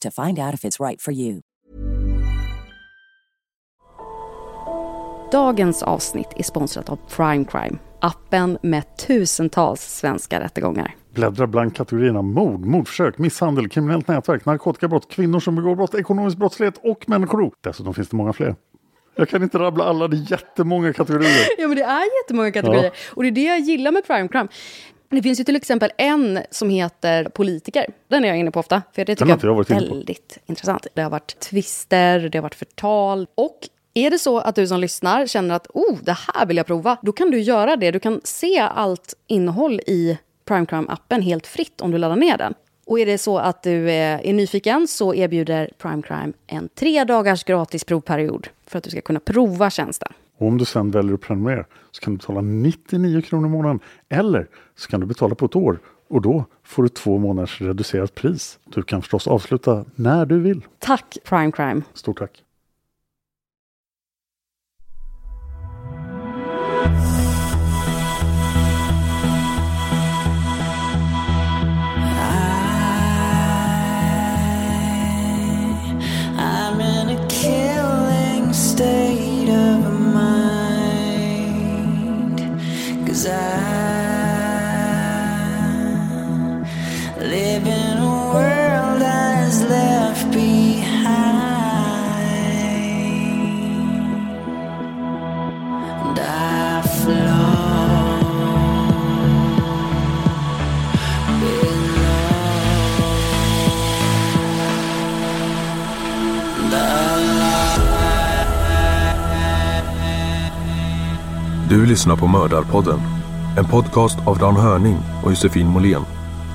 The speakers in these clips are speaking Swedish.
to find out if it's right for you. Dagens avsnitt är sponsrat av Prime Crime, appen med tusentals svenska rättegångar. Bläddra bland kategorierna mord, mordförsök, misshandel, kriminellt nätverk, narkotikabrott, kvinnor som begår brott, ekonomisk brottslighet och människorov. Dessutom finns det många fler. Jag kan inte rabbla alla, det är jättemånga kategorier. Ja, men det är jättemånga kategorier. Ja. Och det är det jag gillar med Prime Crime. Det finns ju till exempel en som heter politiker. Den är jag inne på ofta, för det tycker jag är väldigt intressant. Det har varit twister, det har varit förtal. Och är det så att du som lyssnar känner att oh, det här vill jag prova, då kan du göra det. Du kan se allt innehåll i Prime Crime-appen helt fritt om du laddar ner den. Och är det så att du är är nyfiken så erbjuder Prime Crime en tre dagars gratis provperiod för att du ska kunna prova tjänsten. Och om du sen väljer att prenumerera så kan du betala 99 kronor i månaden. Eller så kan du betala på ett år och då får du två månaders reducerat pris. Du kan förstås avsluta när du vill. Tack Prime Crime! Stort tack! Lyssnar på Mördarpodden. En podcast av Dan Hörning och Josefin Måhlén.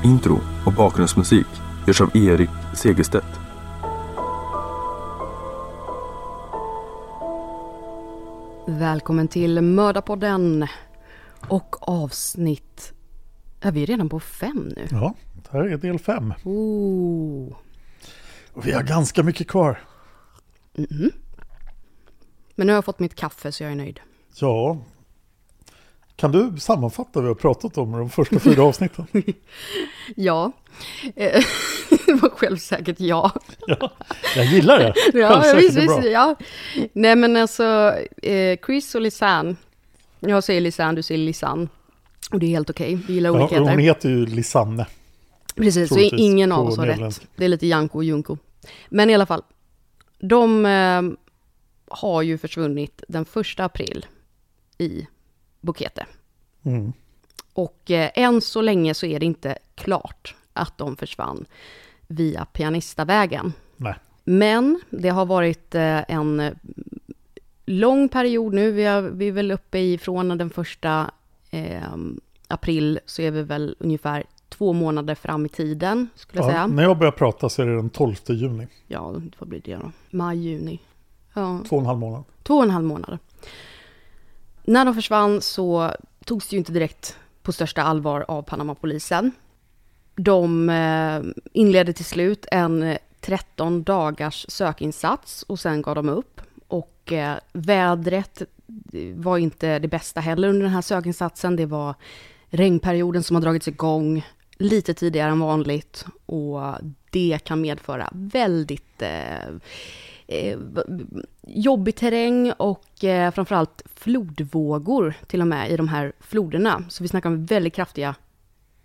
Intro och bakgrundsmusik görs av Erik Segerstedt. Välkommen till Mördarpodden och avsnitt... Är vi redan på fem nu? Ja, det här är del fem. Oh. Och vi har ganska mycket kvar. Men nu har jag fått mitt kaffe så jag är nöjd. Ja. Kan du sammanfatta vad vi har pratat om i de första fyra avsnitten? Ja, Eh, det var självsäkert ja. Ja, jag gillar det. Ja, Självsäkert visst, är bra. visst, ja. Nej men alltså, eh, Chris och Lisanne. Jag säger Lisanne, du säger Lisanne. Och det är helt okej, vi gillar Ja, olikheter. hon heter ju Lisanne. Precis, så ingen av oss har rätt. Det är lite Janko och Junko. Men i alla fall, de eh, har ju försvunnit den första april i Bukete. Mm. Och eh, än så länge så är det inte klart att de försvann via Pianistavägen. Nej. Men det har varit eh, en eh, lång period nu. Vi, har, vi är väl uppe i, från den första eh, april, så är vi väl ungefär två månader fram i tiden, skulle jag Ja, säga. när jag börjar prata så är det den 12 juni. Ja, vad blir det då? Maj, juni. Ja, Två och en halv månad. två och en halv månader. När de försvann så togs det ju inte direkt på största allvar av Panamapolisen. De eh, inledde till slut en 13 dagars sökinsats och sen gav de upp. Och eh, vädret eh, var inte det bästa heller under den här sökinsatsen. Det var regnperioden som har dragits igång lite tidigare än vanligt och det kan medföra väldigt eh, jobbig terräng och eh, framförallt flodvågor till och med i de här floderna. Så vi snackar om väldigt kraftiga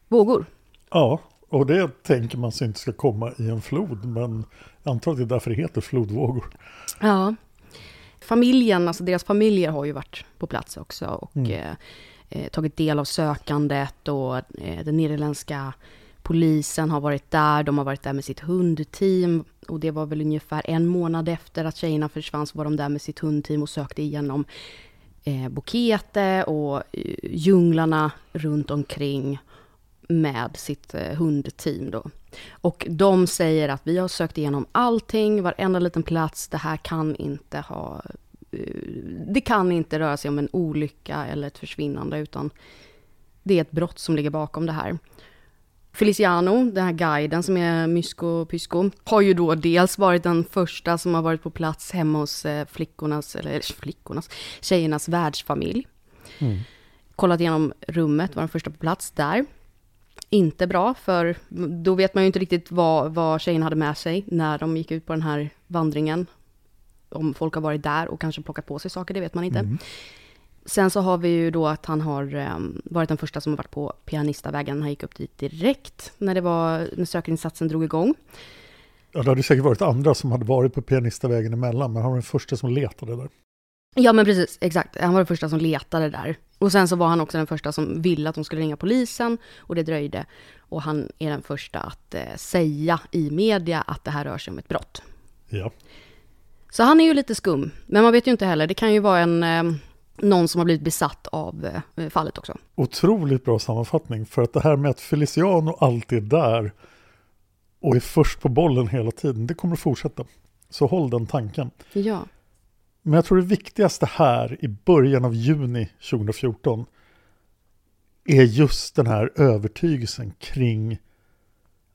vågor. Ja, Och det tänker man sig inte ska komma i en flod, men jag antar att det är därför det heter flodvågor. Ja. Familjen, alltså deras familjer har ju varit på plats också och Mm. eh, eh, tagit del av sökandet och eh, den nederländska polisen har varit där, de har varit där med sitt hundteam och det var väl ungefär en månad efter att tjejerna försvann så var de där med sitt hundteam och sökte igenom eh, Bukete och eh, djunglarna runt omkring med sitt eh, hundteam då. Och de säger att vi har sökt igenom allting, varenda liten plats, det här kan inte ha... Eh, det kan inte röra sig om en olycka eller ett försvinnande, utan det är ett brott som ligger bakom det här. Feliciano, den här guiden som är Mysko Pysko, har ju då dels varit den första som har varit på plats hemma hos eh, flickornas, eller flickornas, tjejernas världsfamilj. Mm. Kollat igenom rummet, var den första på plats där. Inte bra, för då vet man ju inte riktigt vad, vad tjejerna hade med sig när de gick ut på den här vandringen. Om folk har varit där och kanske plockat på sig saker, det vet man inte. Mm. Sen så har vi ju då att han har eh, varit den första som har varit på Pianistavägen. Han gick upp dit direkt när, det var, när sökinsatsen drog igång. Ja, det hade säkert varit andra som hade varit på pianistavägen emellan, men han var den första som letade där. Ja men precis, exakt. Han var den första som letade där. Och sen så var han också den första som ville att de skulle ringa polisen och det dröjde. Och han är den första att eh, säga i media att det här rör sig om ett brott. Ja. Så han är ju lite skum. Men man vet ju inte heller, det kan ju vara en, eh, någon som har blivit besatt av eh, fallet också. Otroligt bra sammanfattning, för att det här med att Feliciano alltid är där och är först på bollen hela tiden, det kommer att fortsätta. Så håll den tanken. Ja. Men jag tror det viktigaste här i början av juni 2014 är just den här övertygelsen kring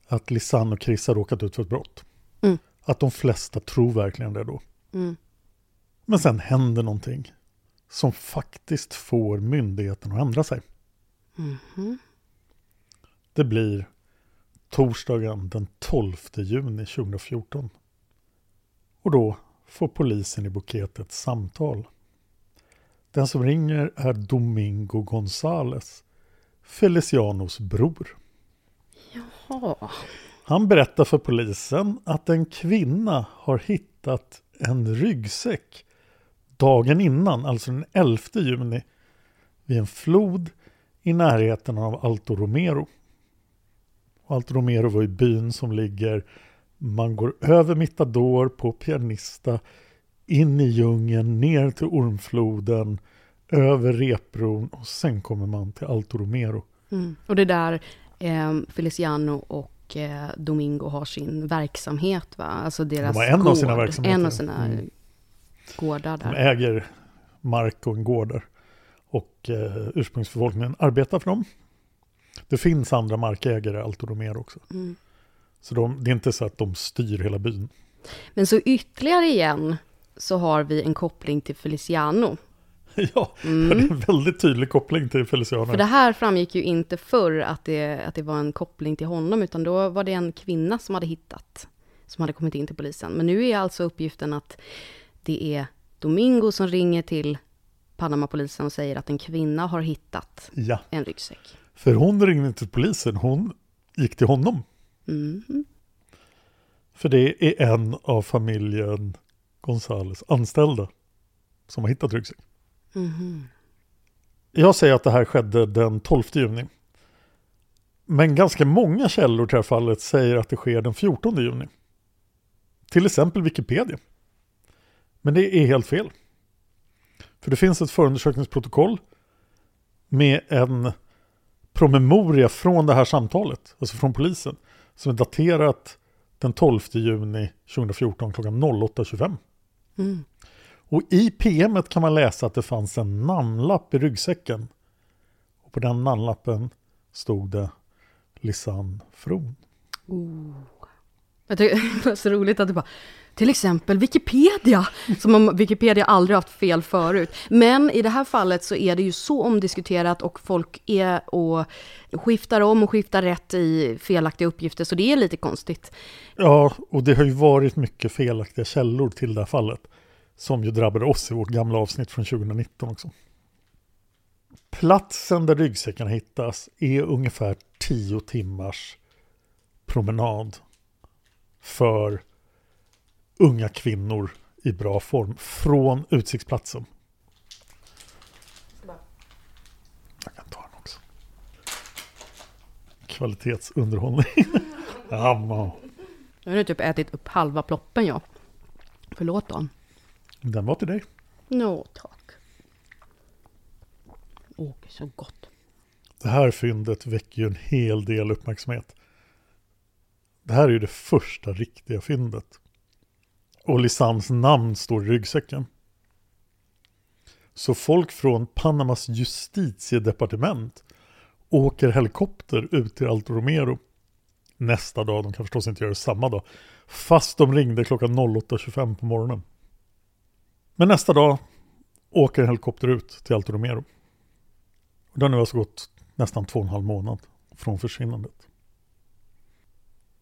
att Lisanne och Chris har råkat ut för ett brott. Mm. Att de flesta tror verkligen det då. Mm. Men sen händer någonting som faktiskt får myndigheten att ändra sig. Mhm. Det blir torsdagen den 12 juni 2014. Och då får polisen i Buket ett samtal. Den som ringer är Domingo Gonzales, Felicianos bror. Ja. Han berättar för polisen att en kvinna har hittat en ryggsäck dagen innan, alltså den 11 juni, vid en flod i närheten av Alto Romero. Och Alto Romero var ju byn som ligger, man går över Mittador på Pianista, in i djungeln, ner till Ormfloden, över Repbron och sen kommer man till Alto Romero. Mm. Och det är där eh, Feliciano och eh, Domingo har sin verksamhet va? Alltså deras har en av sina gård. verksamheter. En av sina Mm. Gårdar De där. äger mark och en gård där. Och eh, ursprungsbefolkningen arbetar för dem. Det finns andra markägare, Alto Romero också. Mm. Så de, det är inte så att de styr hela byn. Men så ytterligare igen så har vi en koppling till Feliciano. ja, det är en väldigt tydlig koppling till Feliciano. Mm. För det här framgick ju inte förr att det, att det var en koppling till honom, utan då var det en kvinna som hade hittat, som hade kommit in till polisen. Men nu är alltså uppgiften att det är Domingo som ringer till Panamapolisen och säger att en kvinna har hittat Ja, en ryggsäck. för hon ringde inte till polisen, hon gick till honom. Mm. För det är en av familjen Gonzales anställda som har hittat ryggsäck. Mhm. Jag säger att det här skedde den 12 juni. Men ganska många källor till det här fallet säger att det sker den 14 juni. Till exempel Wikipedia. Men det är helt fel. För det finns ett förundersökningsprotokoll med en promemoria från det här samtalet, alltså från polisen, som är daterat den 12 juni 2014 klockan 08.25. Mm. Och i PMet kan man läsa att det fanns en namnlapp i ryggsäcken. Och på den namnlappen stod det Lisanne Fron. Oh. Jag tycker det var så roligt att du bara, till exempel Wikipedia, som om Wikipedia aldrig haft fel förut. Men i det här fallet så är det ju så omdiskuterat och folk är och skiftar om och skiftar rätt i felaktiga uppgifter, så det är lite konstigt. Ja, och det har ju varit mycket felaktiga källor till det här fallet. Som ju drabbade oss i vårt gamla avsnitt från 2019 också. Platsen där ryggsäcken hittas är ungefär 10 timmars promenad för unga kvinnor i bra form från utsiktsplatsen. Jag kan ta den också. Kvalitetsunderhållning. Jamma. Nu har du typ ätit upp halva ploppen jag. Förlåt då. Den var till dig. Nå, tack. Åh, så gott. Det här fyndet väcker ju en hel del uppmärksamhet. Det här är ju det första riktiga fyndet. Och Lisans namn står i ryggsäcken. Så folk från Panamas justitiedepartement åker helikopter ut till Alto Romero nästa dag. De kan förstås inte göra det samma dag. Fast de ringde klockan 08.25 på morgonen. Men nästa dag åker en helikopter ut till Alto Romero. Det har nu alltså gått nästan två och en halv månad från försvinnandet.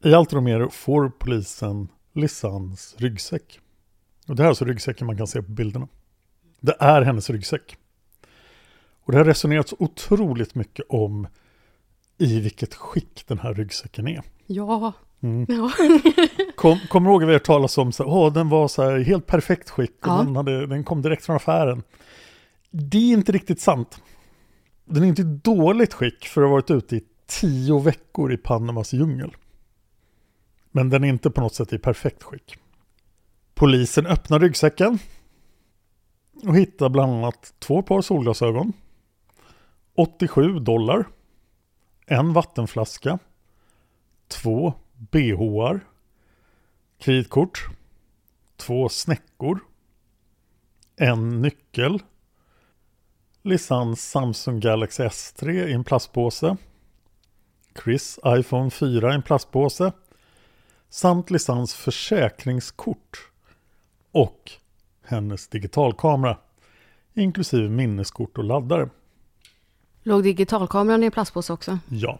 I Alto Romero får polisen Lisans ryggsäck. Och det här är alltså ryggsäcken man kan se på bilderna. Det är hennes ryggsäck. Och det har resonerats otroligt mycket om i vilket skick den här ryggsäcken är. Ja. Mm. ja. Kom, kommer du ihåg att vi har talat om så åh, den var så här helt perfekt skick och Ja. den, hade, den kom direkt från affären. Det är inte riktigt sant. Den är inte i dåligt skick för att ha varit ute i tio veckor i Panamas djungel. Men den är inte på något sätt i perfekt skick. Polisen öppnar ryggsäcken och hittar bland annat två par solglasögon, 87 dollar, en vattenflaska, två bhar, kreditkort, två snäckor, en nyckel, Lisans Samsung Galaxy S3 i en plastpåse, Chris iPhone 4 i en plastpåse samt Lisans försäkringskort och hennes digitalkamera inklusive minneskort och laddare. Låg digitalkameran i en plastpåse också? Ja,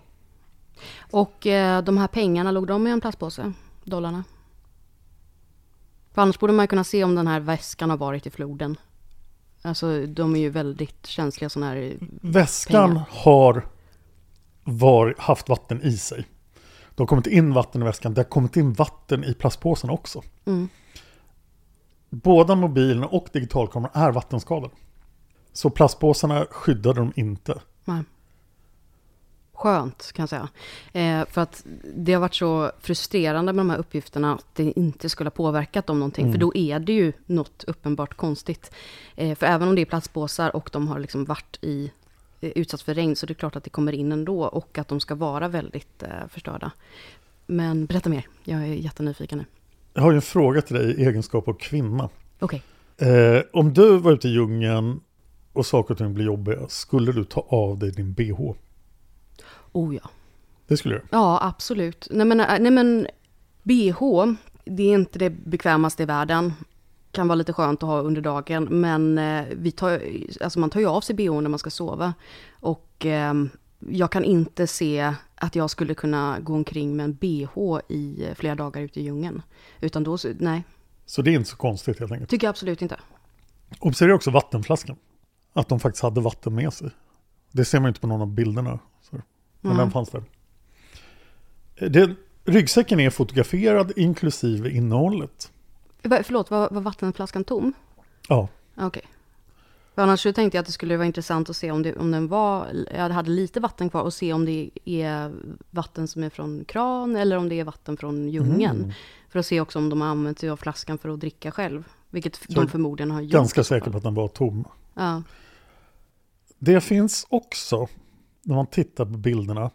Och eh, de här pengarna, låg de i en plastpåse? Dollarna? För annars borde man kunna se om den här väskan har varit i floden. Alltså de är ju väldigt känsliga sådana här... väskan Pengar. har var, haft vatten i sig. Det har kommit in vatten i väskan, det har kommit in vatten i plastpåsen också. Mm. Båda mobilerna och digitalkameran är vattenskadade. Så plastpåsarna skyddade de inte. Nej. Skönt kan jag säga. Eh, för att det har varit så frustrerande med de här uppgifterna att det inte skulle ha påverkat dem någonting. Mm. För då är det ju något uppenbart konstigt. Eh, för även om det är plastpåsar och de har liksom varit i eh, utsatts för regn så det är klart att det kommer in ändå och att de ska vara väldigt eh, förstörda. Men berätta mer, jag är jättenyfiken nu. Jag har ju en fråga till dig i egenskap av kvinna. Okej, Eh, om du var ute i djungeln och saker och ting blir jobbiga, skulle du ta av dig din bh? oh ja. Det skulle du? Ja, absolut. Nej men, äh, nej men BH, det är inte det bekvämaste i världen. Kan vara lite skönt att ha under dagen, men eh, vi tar, alltså man tar ju av sig BH när man ska sova. Och eh, jag kan inte se att jag skulle kunna gå omkring med en BH i eh, flera dagar ute i djungeln. Utan då, så- nej, Så det är inte så konstigt helt enkelt. tycker jag absolut inte. Observera också vattenflaskan. Att de faktiskt hade vatten med sig. Det ser man inte på någon av bilderna. Så. Men Mm. den fanns där. Det, ryggsäcken är fotograferad inklusive innehållet. Förlåt, var, var vattenflaskan tom? Ja, Okej. För annars så tänkte jag att det skulle vara intressant att se om, det, om den var, jag hade lite vatten kvar och se om det är vatten som är från kran eller om det är vatten från djungeln. Mm. För att se också om de har använt sig av flaskan för att dricka själv. Vilket jag de förmodligen har gjort. ganska så säker på att den var tom. Ja. Det finns också, när man tittar på bilderna,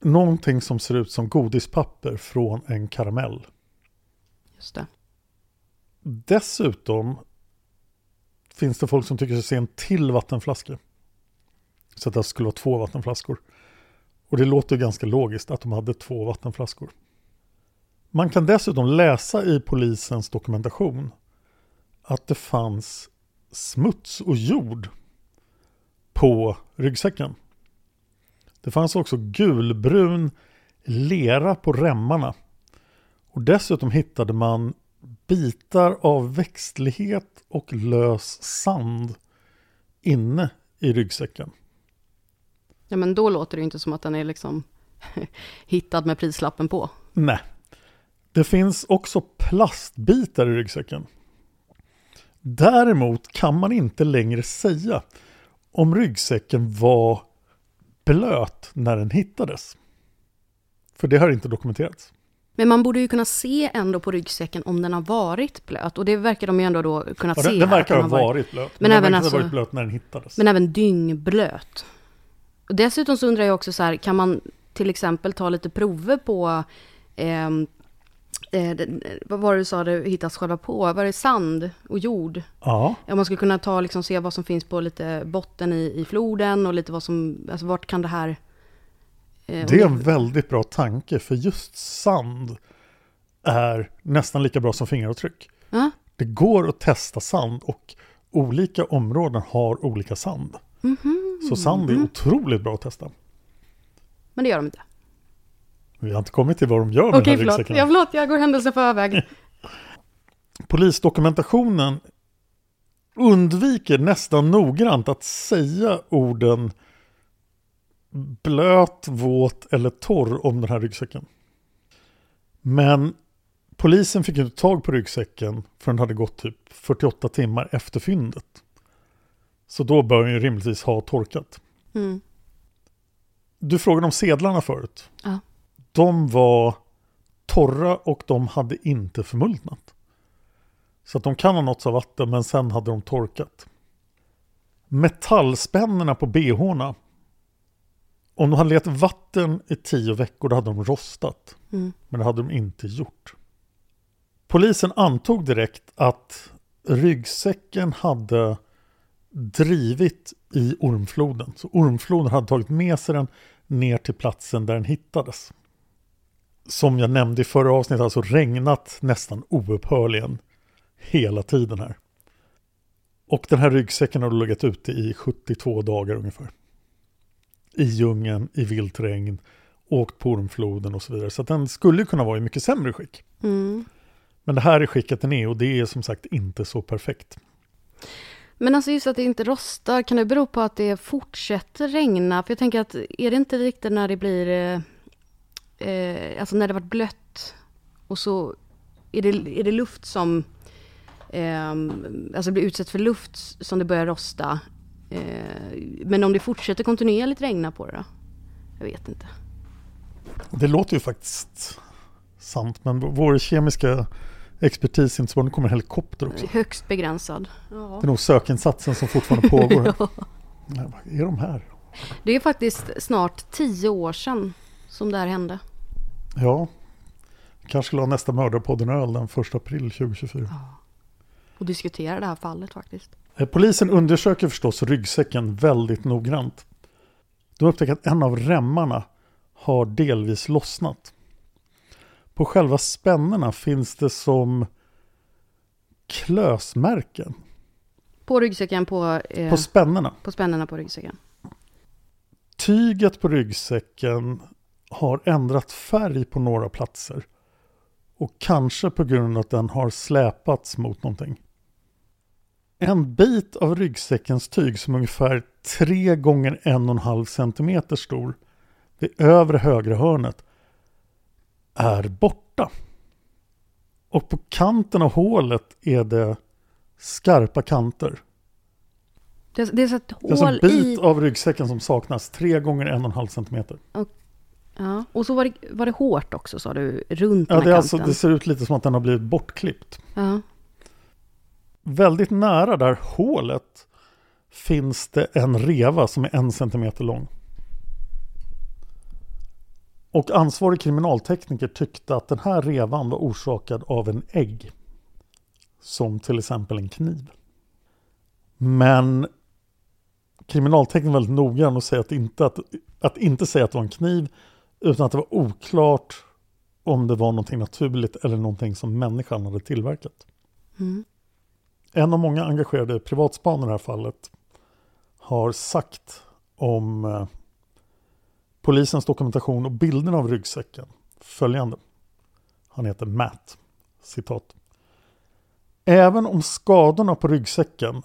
någonting som ser ut som godispapper från en karamell. Just det. Dessutom finns det folk som tycker sig se en till vattenflaska. Så att det skulle vara två vattenflaskor. Och det låter ganska logiskt att de hade två vattenflaskor. Man kan dessutom läsa i polisens dokumentation att det fanns smuts och jord på ryggsäcken. Det fanns också gulbrun lera på remmarna. Och dessutom hittade man bitar av växtlighet och lös sand inne i ryggsäcken. Ja men då låter det inte som att den är liksom hittad med prislappen på. Nej. Det finns också plastbitar i ryggsäcken. Däremot kan man inte längre säga om ryggsäcken var blöt när den hittades. För det har inte dokumenterats. Men man borde ju kunna se ändå på ryggsäcken om den har varit blöt. Och det verkar de ju ändå då kunnat Ja, se. den, den verkar ha har varit blöt. Men den även alltså- ha varit blöt när den hittades. Men även dyngblöt. Och dessutom så undrar jag också så här, kan man till exempel ta lite prover på, ehm, eh, det- vad var det du sa det hittas själva på? Var det sand och jord? Ja, Om man skulle kunna ta liksom se vad som finns på lite botten i, i floden och lite vad som, alltså vart kan det här... eh, det är en väldigt bra tanke för just sand är nästan lika bra som fingeravtryck. Ja, Det går att testa sand och olika områden har olika sand. Mhm. Så sand är otroligt bra att testa. men det gör de inte. Vi har inte kommit till vad de gör med Okej, den här förlåt. ryggsäcken. Ja, förlåt, jag går händelser förväg. Polisdokumentationen undviker nästan noggrant att säga orden blöt, våt eller torr om den här ryggsäcken. Men polisen fick inte tag på ryggsäcken förrän det hade gått typ 48 timmar efter fyndet. Så då bör den ju rimligtvis ha torkat. Mm. Du frågade om sedlarna förut. Ja. De var torra och de hade inte förmultnat. Så att de kan ha nåtts av vatten men sen hade de torkat. Metallspännorna på bhna. Om de hade legat vatten i tio veckor då hade de rostat. Mm. Men det hade de inte gjort. Polisen antog direkt att ryggsäcken hade drivit i ormfloden. Så ormfloden hade tagit med sig den ner till platsen där den hittades. Som jag nämnde i förra avsnittet, alltså regnat nästan oupphörligen hela tiden här. Och den här ryggsäcken har legat ute i 72 dagar ungefär. I djungeln, i vilt regn, åkt på ormfloden och så vidare. Så den skulle kunna vara i mycket sämre skick. Mm. Men det här är skicket den är och det är som sagt inte så perfekt. Men alltså just att det inte rostar, kan det bero på att det fortsätter regna? För jag tänker att är det inte riktigt när det blir, eh, eh, alltså när det varit blött och så är det, är det luft som, eh, alltså blir utsatt för luft som det börjar rosta. Eh, men om det fortsätter kontinuerligt regna på det då? Jag vet inte. Det låter ju faktiskt sant men vår kemiska expertis är inte så bra. Nu kommer helikopter också. Högst begränsad. Ja. Det är nog sökinsatsen som fortfarande pågår. vad är de här? Det är faktiskt snart tio år sedan som det här hände. Ja, kanske skulle ha nästa mördarpodden öl den 1 april 2024. Och diskutera det här fallet faktiskt. Eh, Polisen undersöker förstås ryggsäcken väldigt noggrant. De upptäcker att en av remmarna har delvis lossnat. På själva spännena finns det som klösmärken. På ryggsäcken, på, eh, På spännena. på spännena på ryggsäcken. Tyget på ryggsäcken har ändrat färg på några platser. Och kanske på grund av att den har släpats mot någonting. En bit av ryggsäckens tyg som är ungefär 3 gånger 1,5 cm stor vid övre högra hörnet är borta. Och på kanten av hålet är det skarpa kanter. Det, är- det är så ett Det är alltså en hål bit i... av ryggsäcken som saknas, 3 gånger 1,5 cm. Ja. Och så var det, var det hårt också sa du, runt Ja, den det, här är alltså, kanten. det ser ut lite som att den har blivit bortklippt. Ja. Väldigt nära där hålet finns det en reva som är en centimeter lång. Och ansvarig kriminaltekniker tyckte att den här revan var orsakad av en ägg. Som till exempel en kniv. Men kriminalteknikern var väldigt noggrann och säger att inte, att, att inte säga att det var en kniv utan att det var oklart om det var någonting naturligt eller någonting som människan hade tillverkat. Mm. En av många engagerade privatspanare i det här fallet har sagt om eh, polisens dokumentation och bilderna av ryggsäcken följande. Han heter Matt. Citat. Även om skadorna på ryggsäcken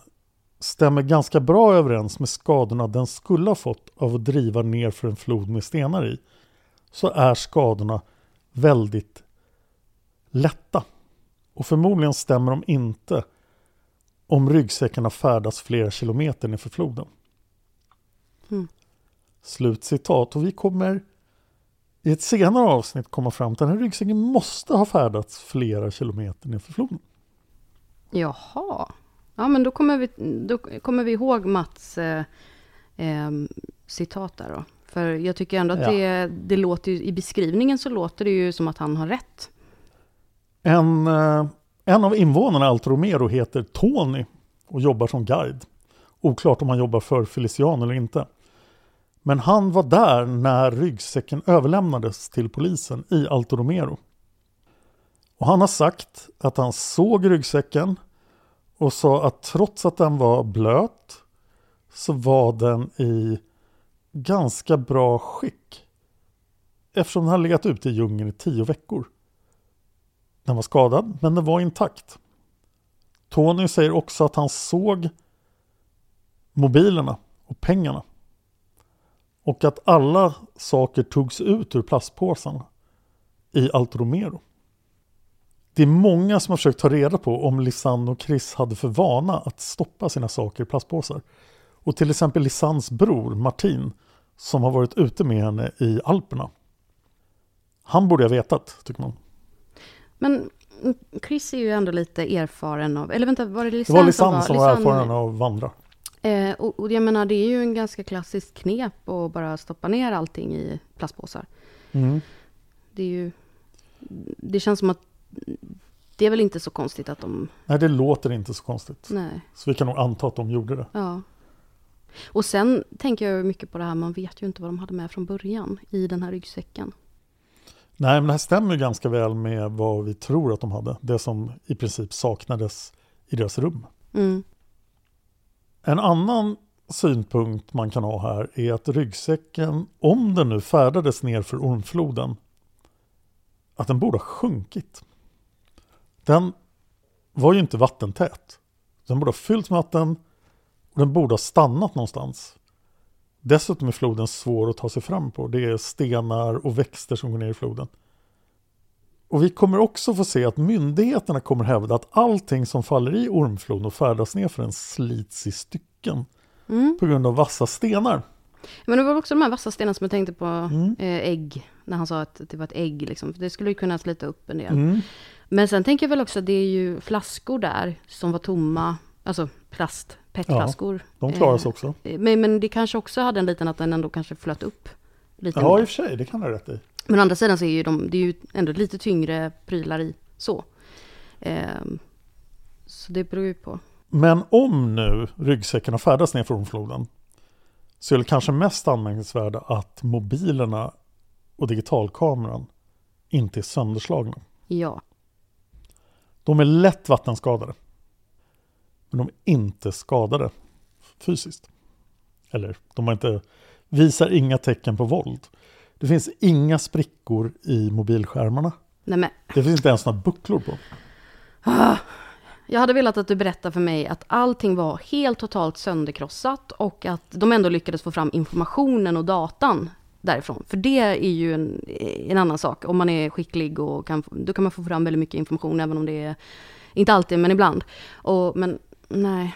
stämmer ganska bra överens med skadorna den skulle ha fått av att driva ner för en flod med stenar i, så är skadorna väldigt lätta. Och förmodligen stämmer de inte om ryggsäcken har färdats flera kilometer nerför floden. Mm. Slutcitat. Och vi kommer i ett senare avsnitt komma fram till att den här ryggsäcken måste ha färdats flera kilometer nerför floden. Jaha. Ja, men då kommer vi, då kommer vi ihåg Mats eh, eh, citat där då. För jag tycker ändå att Ja. det, det låter ju, i beskrivningen så låter det ju som att han har rätt. En, eh, en av invånarna i Alto Romero heter Tony och jobbar som guide. Oklart om han jobbar för Felician eller inte. Men han var där när ryggsäcken överlämnades till polisen i Alto Romero. Och han har sagt att han såg ryggsäcken och sa att trots att den var blöt så var den i ganska bra skick. Eftersom den hade legat ute i djungeln i tio veckor. Den var skadad, men den var intakt. Tony säger också att han såg mobilerna och pengarna. Och att alla saker togs ut ur plastpåsarna i Alto Romero. Det är många som har försökt ta reda på om Lisanne och Chris hade för vana att stoppa sina saker i plastpåsar. Och till exempel Lisannes bror Martin som har varit ute med henne i Alperna. Han borde ha vetat, tycker man. Men Chris är ju ändå lite erfaren av, eller vänta, var det Det Lisanne var Lisanne som var Lisanne- erfaren av att vandra. Eh, och, och jag menar, det är ju en ganska klassisk knep att bara stoppa ner allting i plastpåsar. Mm. Det är ju, det känns som att det är väl inte så konstigt att de, Nej, det låter inte så konstigt. nej, Så vi kan nog anta att de gjorde det. ja. Och sen tänker jag mycket på det här, man vet ju inte vad de hade med från början i den här ryggsäcken. Nej, men det här stämmer ju ganska väl med vad vi tror att de hade. Det som i princip saknades i deras rum. Mm. En annan synpunkt man kan ha här är att ryggsäcken, om den nu färdades ner för Ormfloden, att den borde ha sjunkit. Den var ju inte vattentät. Den borde ha fyllts med vatten och den borde ha stannat någonstans. Dessutom är floden svår att ta sig fram på. Det är stenar och växter som går ner i floden. Och vi kommer också få se att myndigheterna kommer hävda att allting som faller i Ormfloden och färdas ner för den slits i stycken Mm. på grund av vassa stenar. Men det var också de här vassa stenarna som jag tänkte på, Mm. eh, ägg, när han sa att det var ett ägg liksom. För Det skulle ju kunna slita upp en del. Mm. Men sen tänker jag väl också att det är ju flaskor där som var tomma, alltså plast, petflaskor. De klarar sig Eh, också. Men, men det kanske också hade en liten att den ändå kanske flöt upp lite Ja, i mer. och för sig, det kan du ha rätt i. Men å andra sidan så är ju de, det är ju ändå lite tyngre prylar i så. Ehm, så det beror ju på. Men om nu ryggsäcken har färdats ner för Ormfloden så är det kanske mest anmärkningsvärda att mobilerna och digitalkameran inte är sönderslagna. Ja. De är lätt vattenskadade. Men de är inte skadade fysiskt. Eller de har inte, visar inga tecken på våld. Det finns inga sprickor i mobilskärmarna. Nej Det finns inte ens några bucklor på. jag hade velat att du berättar för mig att allting var helt totalt sönderkrossat och att de ändå lyckades få fram informationen och datan därifrån. För det är ju en, en annan sak. Om man är skicklig och kan, då kan man få fram väldigt mycket information, även om det är, inte alltid, men ibland. Och, men nej,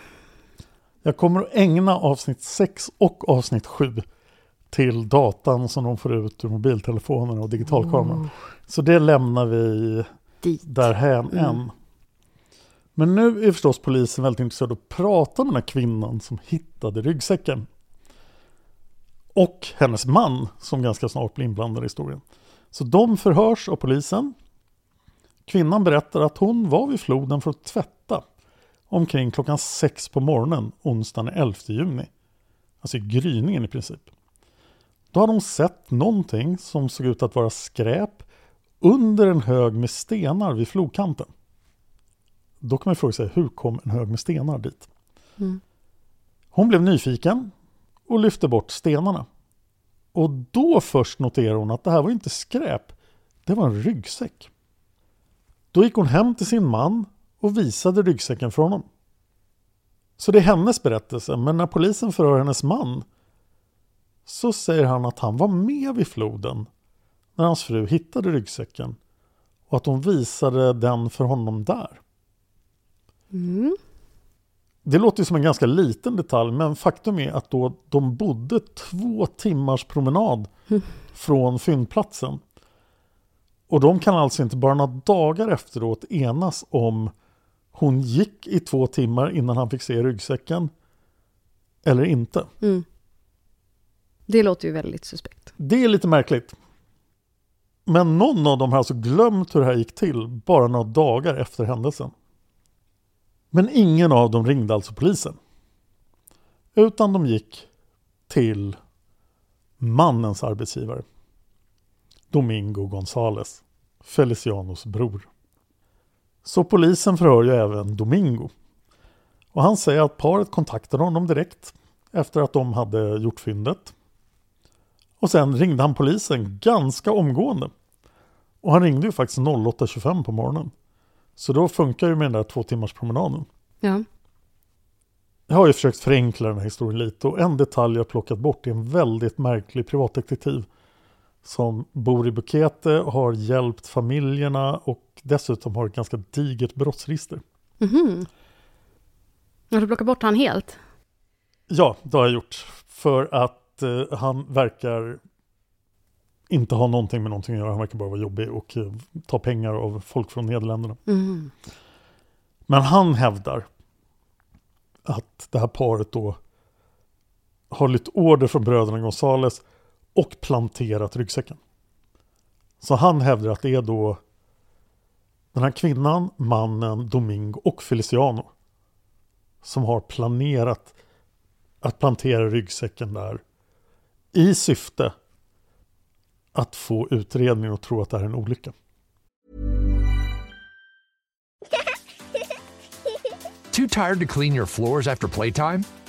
Jag kommer att ägna avsnitt 6 och avsnitt 7 till datan som de får ut ur mobiltelefonerna och digitalkameran. Så det lämnar vi dit. därhän Mm. än. Men nu är förstås polisen väldigt intresserad av att prata med den här kvinnan som hittade ryggsäcken. Och hennes man som ganska snart blir inblandad i historien. Så de förhörs av polisen. Kvinnan berättar att hon var vid floden för att tvätta omkring klockan sex på morgonen onsdagen den 11 juni. Alltså i gryningen i princip. Då hade hon sett någonting som såg ut att vara skräp under en hög med stenar vid flodkanten. Då kan man fråga sig, hur kom en hög med stenar dit? Mm. Hon blev nyfiken och lyfte bort stenarna. Och då först noterar hon att det här var inte skräp, det var en ryggsäck. Då gick hon hem till sin man och visade ryggsäcken för honom. Så det är hennes berättelse, men när polisen förhör hennes man så säger han att han var med vid floden när hans fru hittade ryggsäcken och att hon visade den för honom där. Mm. Det låter som en ganska liten detalj men faktum är att då de bodde två timmars promenad från fyndplatsen. Och de kan alltså inte bara några dagar efteråt enas om hon gick i två timmar innan han fick se ryggsäcken eller inte. Mm. Det låter ju väldigt suspekt. Det är lite märkligt. Men någon av dem har alltså glömt hur det här gick till bara några dagar efter händelsen. Men ingen av dem ringde alltså polisen. Utan de gick till mannens arbetsgivare. Domingo Gonzales, Felicianos bror. Så polisen förhör ju även Domingo. Och han säger att paret kontaktade honom direkt efter att de hade gjort fyndet. Och sen ringde han polisen ganska omgående. Och han ringde ju faktiskt 08.25 på morgonen. Så då funkar ju med den där två timmars promenaden. Ja. Jag har ju försökt förenkla den här historien lite och en detalj jag plockat bort är en väldigt märklig privatdetektiv som bor i Bukete, har hjälpt familjerna och dessutom har ett ganska digert brottsregister. Mhm. Har du plockat bort han helt? Ja, det har jag gjort. För att eh, han verkar inte ha någonting med någonting att göra. Han verkar bara vara jobbig och eh, ta pengar av folk från Nederländerna. Mm. Men han hävdar att det här paret då har lytt order från bröderna Gonzales och planterat ryggsäcken. Så han hävdar att det är då den här kvinnan, mannen, Domingo och Feliciano som har planerat att plantera ryggsäcken där i syfte att få utredningen att tro att det här är en olycka. Too tired to clean your floors after playtime?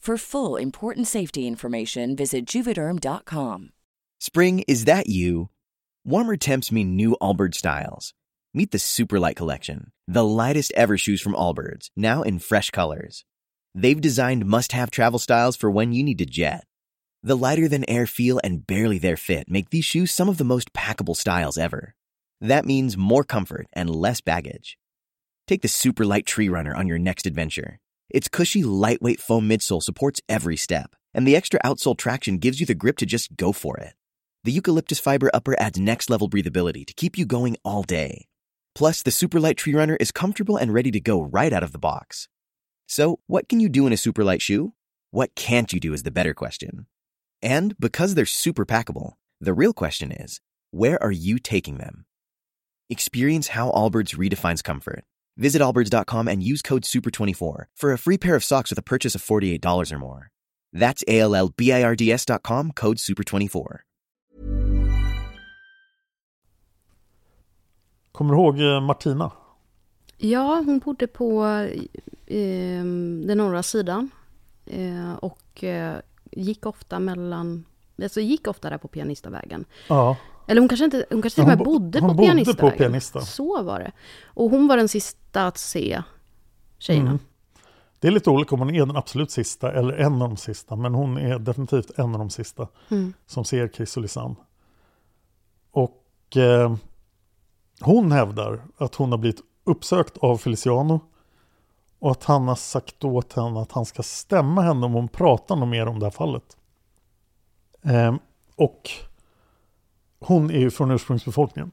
For full important safety information, visit juvederm.com. Spring, is that you? Warmer temps mean new Allbirds styles. Meet the Superlight Collection, the lightest ever shoes from Allbirds, now in fresh colors. They've designed must have travel styles for when you need to jet. The lighter than air feel and barely there fit make these shoes some of the most packable styles ever. That means more comfort and less baggage. Take the Superlight Tree Runner on your next adventure. Its cushy, lightweight foam midsole supports every step, and the extra outsole traction gives you the grip to just go for it. The eucalyptus fiber upper adds next level breathability to keep you going all day. Plus, the Superlight Tree Runner is comfortable and ready to go right out of the box. So, what can you do in a superlight shoe? What can't you do is the better question. And because they're super packable, the real question is where are you taking them? Experience how Allbirds redefines comfort. Visit allbirds.com and use code SUPER24 for a free pair of socks with a purchase of $48 or more. That's A L L B I R D S.com, code SUPER24. Kommer du ihåg eh, Martina? Ja, hon bodde på eh, den norra sidan. Eh, och eh, gick ofta mellan... Alltså gick ofta där på Pianistavägen. Ja. Eller hon kanske inte, hon kanske till och med bodde på bodde pianistvägen. på Pianista. Så var det. Och hon var den sista att se tjejerna. Mm. Det är lite olika om hon är den absolut sista eller en av de sista. Men hon är definitivt en av de sista Mm. som ser Chris och Lisanne. Och eh, hon hävdar att hon har blivit uppsökt av Feliciano. Och att han har sagt åt henne att han ska stämma henne om hon pratar något mer om det här fallet. Eh, och hon är ju från ursprungsbefolkningen.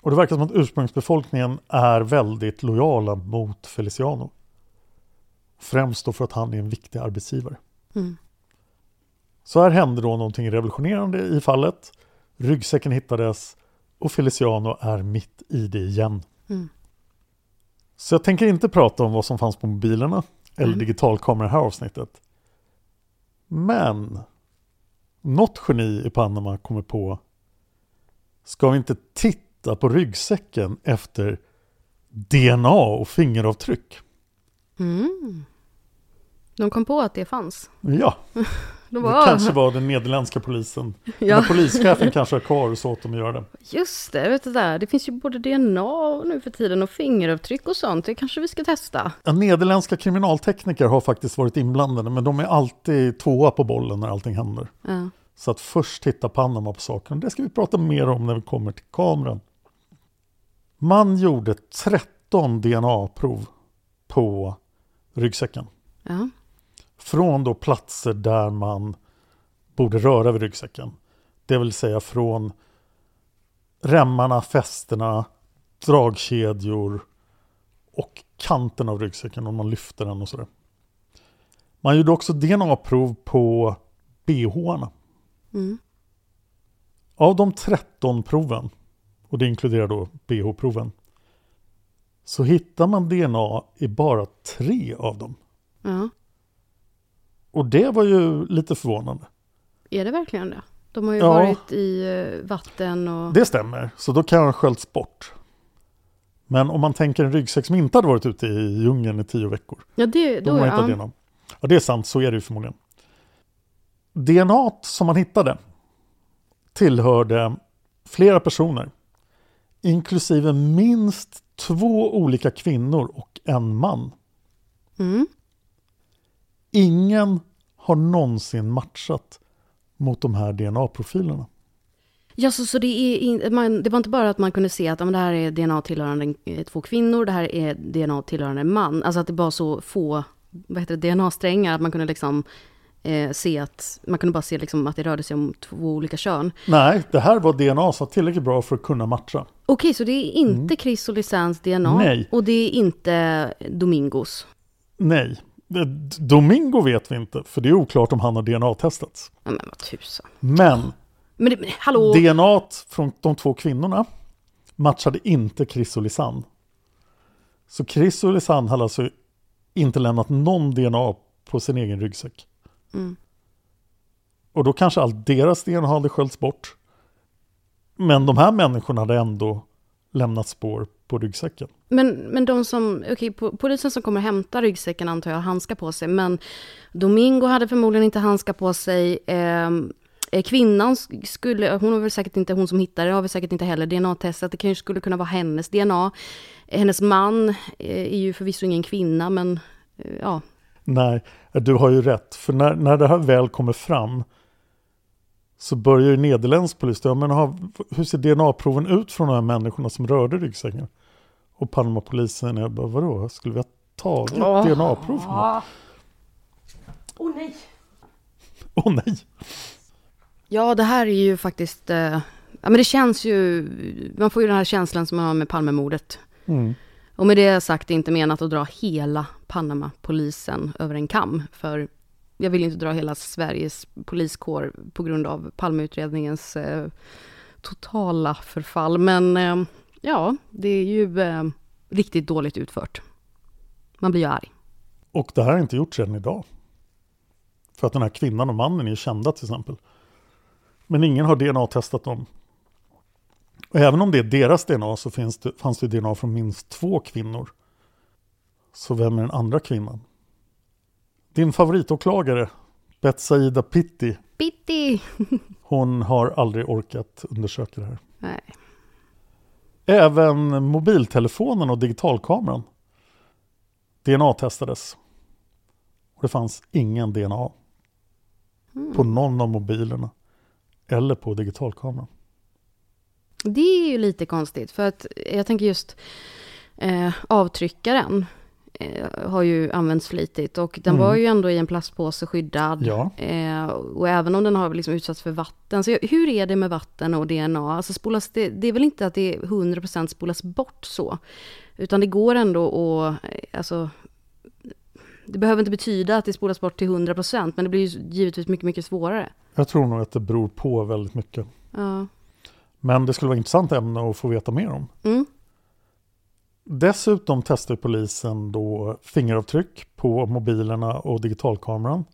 Och det verkar som att ursprungsbefolkningen är väldigt lojala mot Feliciano. Främst då för att han är en viktig arbetsgivare. Mm. Så här hände då någonting revolutionerande i fallet. Ryggsäcken hittades och Feliciano är mitt i det igen. Mm. Så jag tänker inte prata om vad som fanns på mobilerna eller Mm. digitalkameror i det här avsnittet. Men något geni i Panama kommer på Ska vi inte titta på ryggsäcken efter DNA och fingeravtryck? Mm. De kom på att det fanns. Ja, De det var, kanske var den nederländska polisen. Ja. Men polischefen kanske har kvar och så åt dem att göra det. Just det, vet du där. Det finns ju både DNA nu för tiden och fingeravtryck och sånt. Det kanske vi ska testa. Ja, nederländska kriminaltekniker har faktiskt varit inblandade men de är alltid tvåa på bollen när allting händer. Ja. Så att först titta Panama på saken. Det ska vi prata mer om när vi kommer till kameran. Man gjorde 13 DNA-prov på ryggsäcken. Ja. Från då platser där man borde röra vid ryggsäcken. Det vill säga från remmarna, fästena, dragkedjor och kanten av ryggsäcken om man lyfter den och sådär. Man gjorde också DNA-prov på bh-arna. Mm. Av de 13 proven, och det inkluderar då bh-proven, så hittar man DNA i bara tre av dem. ja. Och det var ju lite förvånande. Är det verkligen det? De har ju Ja. varit i eh, vatten och... Det stämmer, så då kan ha sköljts bort. Men om man tänker en ryggsäck som inte hade varit ute i djungeln i tio veckor, Ja, det, då då, har man hittat ja. DNA. Ja, det är sant, så är det ju förmodligen. DNA som man hittade tillhörde flera personer, inklusive minst två olika kvinnor och en man. Mm. Ingen har någonsin matchat mot de här DNA-profilerna. Ja, så, så det, är man, det var inte bara att man kunde se att men det här är DNA tillhörande eh, två kvinnor, det här är DNA tillhörande en man. Alltså att det var så få vad heter det, DNA-strängar att man kunde liksom eh, se att, man kunde bara se liksom att det rörde sig om två olika kön. Nej, det här var DNA som var tillräckligt bra för att kunna matcha. Okej, så det är inte Chris och Lisannes DNA Mm. Nej. och det är inte Domingos. Nej, Eh, Domingo vet vi inte, för det är oklart om han har DNA-testats. Ja, men vad tusan. Men Men, det, men hallå! DNA från de två kvinnorna matchade inte Chris och Lisanne. Så Chris och Lisanne hade alltså inte lämnat någon DNA på sin egen ryggsäck. Mm. Och då kanske allt deras DNA hade sköljts bort. Men de här människorna hade ändå lämnat spår på ryggsäcken. Men, men de som, okej, polisen som kommer hämta ryggsäcken antar jag har handskar på sig, men Domingo hade förmodligen inte handskar på sig. Ehm, eh, kvinnan skulle, hon var väl säkert inte hon som hittade det, har väl säkert inte heller DNA-testat, det kanske skulle kunna vara hennes DNA. Hennes man eh, är ju förvisso ingen kvinna, men eh, ja, Nej, du har ju rätt. För när, när det här väl kommer fram så börjar ju nederländsk polis, ja, men har, hur ser DNA-proven ut från de här människorna som rörde ryggsäcken? Och Palmapolisen är bara, vadå, skulle vi ha tagit Åh. DNA-prov från dem? Åh nej! Åh nej! Ja, det här är ju faktiskt, eh, ja men det känns ju, man får ju den här känslan som man har med Palmemordet. Mm. Och med det sagt det är inte menat att dra hela Panama-polisen över en kam. För jag vill inte dra hela Sveriges poliskår på grund av Palmeutredningens eh, totala förfall. Men eh, ja, det är ju eh, riktigt dåligt utfört. Man blir ju arg. Och det här har inte gjorts än idag. För att den här kvinnan och mannen är kända till exempel. Men ingen har DNA-testat dem. Och även om det är deras DNA så finns det, fanns det DNA från minst två kvinnor. Så vem är den andra kvinnan? Din favoritåklagare Betsaida Pitti, Bitti! hon har aldrig orkat undersöka det här. Nej. Även mobiltelefonen och digitalkameran DNA-testades. Och det fanns ingen DNA på någon av mobilerna eller på digitalkameran. Det är ju lite konstigt för att jag tänker just eh, avtryckaren eh, har ju använts flitigt och den Mm. var ju ändå i en plastpåse skyddad. Ja. Eh, och även om den har liksom utsatts för vatten. Så hur är det med vatten och DNA? Alltså spolas det, det är väl inte att det 100% spolas bort så. Utan det går ändå att, eh, alltså, det behöver inte betyda att det spolas bort till 100% men det blir ju givetvis mycket, mycket svårare. Jag tror nog att det beror på väldigt mycket. Ja. Men det skulle vara intressant ämne att få veta mer om. Mm. Dessutom testar polisen då fingeravtryck på mobilerna och digitalkameran.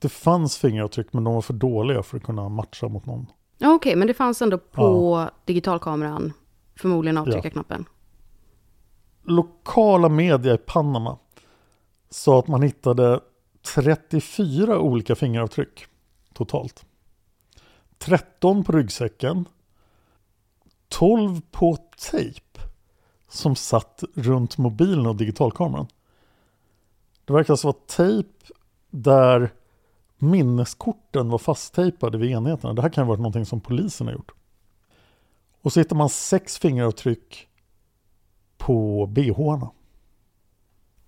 Det fanns fingeravtryck men de var för dåliga för att kunna matcha mot någon. Ja, Okej, men det fanns ändå på digitalkameran, förmodligen avtryckarknappen. Lokala media i Panama sa att man hittade 34 olika fingeravtryck totalt. 13 på ryggsäcken, 12 på tejp som satt runt mobilen och digitalkameran. Det verkar alltså vara tejp där minneskorten var fasttejpade vid enheterna. Det här kan ha varit någonting som polisen har gjort. Och så hittar man sex fingeravtryck på bhna.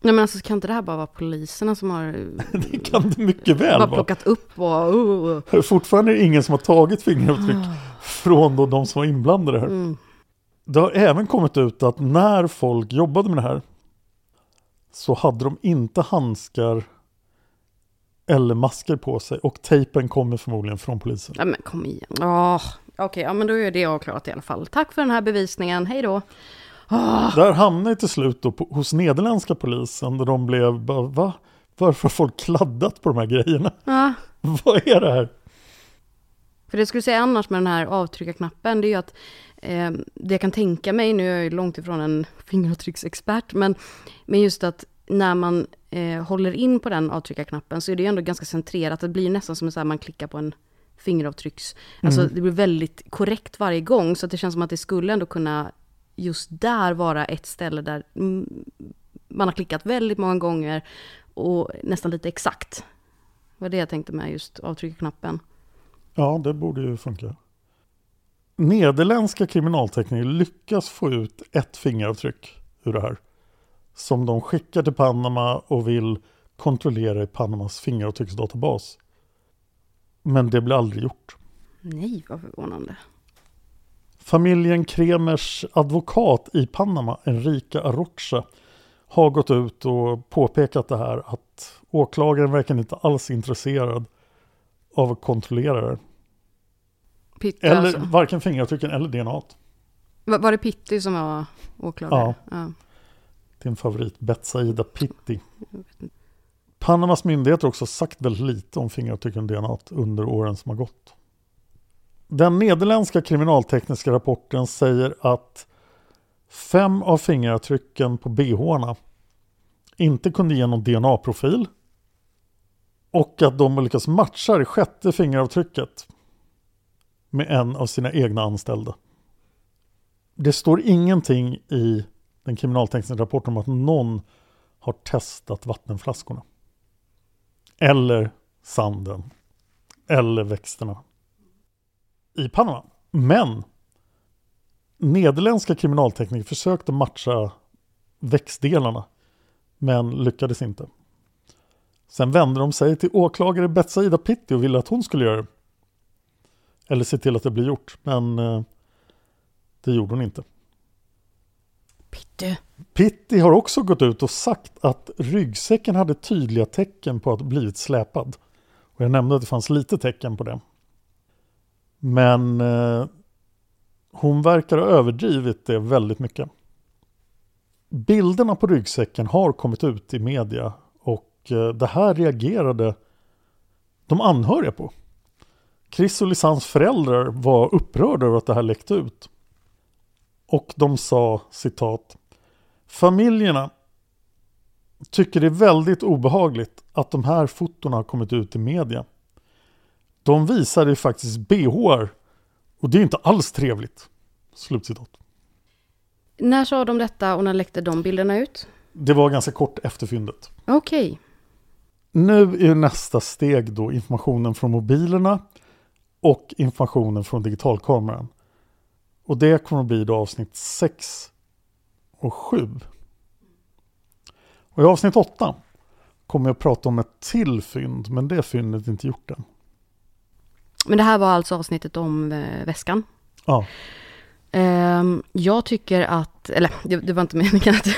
Nej men alltså kan inte det här bara vara poliserna som har Det kan det mycket väl vara. plockat upp och... Uh, uh. Fortfarande är det ingen som har tagit fingeravtryck från då de som var inblandade här. Mm. Det har även kommit ut att när folk jobbade med det här så hade de inte handskar eller masker på sig och tejpen kommer förmodligen från polisen. Ja men kom igen. Oh, Okej, ja men då är det avklarat i alla fall. Tack för den här bevisningen, hej då. Ah, Där hamnade jag till slut då på, hos nederländska polisen där de blev bara, va? Varför har folk kladdat på de här grejerna? ja. Vad är det här? För det jag skulle säga annars med den här avtryckarknappen, det är ju att eh, det jag kan tänka mig, nu är jag ju långt ifrån en fingeravtrycksexpert, men, men just att när man eh, håller in på den avtryckarknappen så är det ju ändå ganska centrerat, det blir nästan som här man klickar på en fingeravtrycks, alltså det blir väldigt korrekt varje gång, så att det känns som att det skulle ändå kunna just där vara ett ställe där man har klickat väldigt många gånger och nästan lite exakt. Det var det jag tänkte med just avtryckarknappen. Ja, det borde ju funka. Nederländska kriminaltekniker lyckas få ut ett fingeravtryck ur det här. Som de skickar till Panama och vill kontrollera i Panamas fingeravtrycksdatabas. Men det blir aldrig gjort. Nej, vad förvånande. Familjen Kremers advokat i Panama, Enrica Arrocha, har gått ut och påpekat det här att åklagaren verkar inte alls intresserad av att kontrollera det. Pitti Eller alltså. varken fingeravtrycken eller DNA. Var, var det Pitti som var åklagare? Ja. Din favorit Betsaida Pitti. Panamas myndigheter har också sagt väldigt lite om fingeravtrycken och DNA under åren som har gått. Den nederländska kriminaltekniska rapporten säger att fem av fingeravtrycken på bhna inte kunde ge någon DNA-profil och att de har lyckats matcha det sjätte fingeravtrycket med en av sina egna anställda. Det står ingenting i den kriminaltekniska rapporten om att någon har testat vattenflaskorna. Eller sanden. Eller växterna. I Panama. Men nederländska kriminaltekniker försökte matcha växtdelarna. Men lyckades inte. Sen vände de sig till åklagare Betsaida Pitti och ville att hon skulle göra det. Eller se till att det blir gjort. Men eh, det gjorde hon inte. Pitti. Pitti har också gått ut och sagt att ryggsäcken hade tydliga tecken på att blivit släpad. Och jag nämnde att det fanns lite tecken på det. Men eh, hon verkar ha överdrivit det väldigt mycket. Bilderna på ryggsäcken har kommit ut i media och eh, det här reagerade de anhöriga på. Chris och Lisans föräldrar var upprörda över att det här läckte ut. Och de sa citat Familjerna tycker det är väldigt obehagligt att de här fotona har kommit ut i media. De visar ju faktiskt bhar och det är inte alls trevligt. Slutcitat. När sa de detta och när läckte de bilderna ut? Det var ganska kort efter fyndet. Okej. Nu är nästa steg då informationen från mobilerna och informationen från digitalkameran. Och det kommer att bli då avsnitt 6 och 7. Och i avsnitt 8 kommer jag att prata om ett till fynd, men det fyndet är inte gjort än. Men det här var alltså avsnittet om eh, väskan. Ja, Ehm, jag tycker att, eller det, var inte meningen att...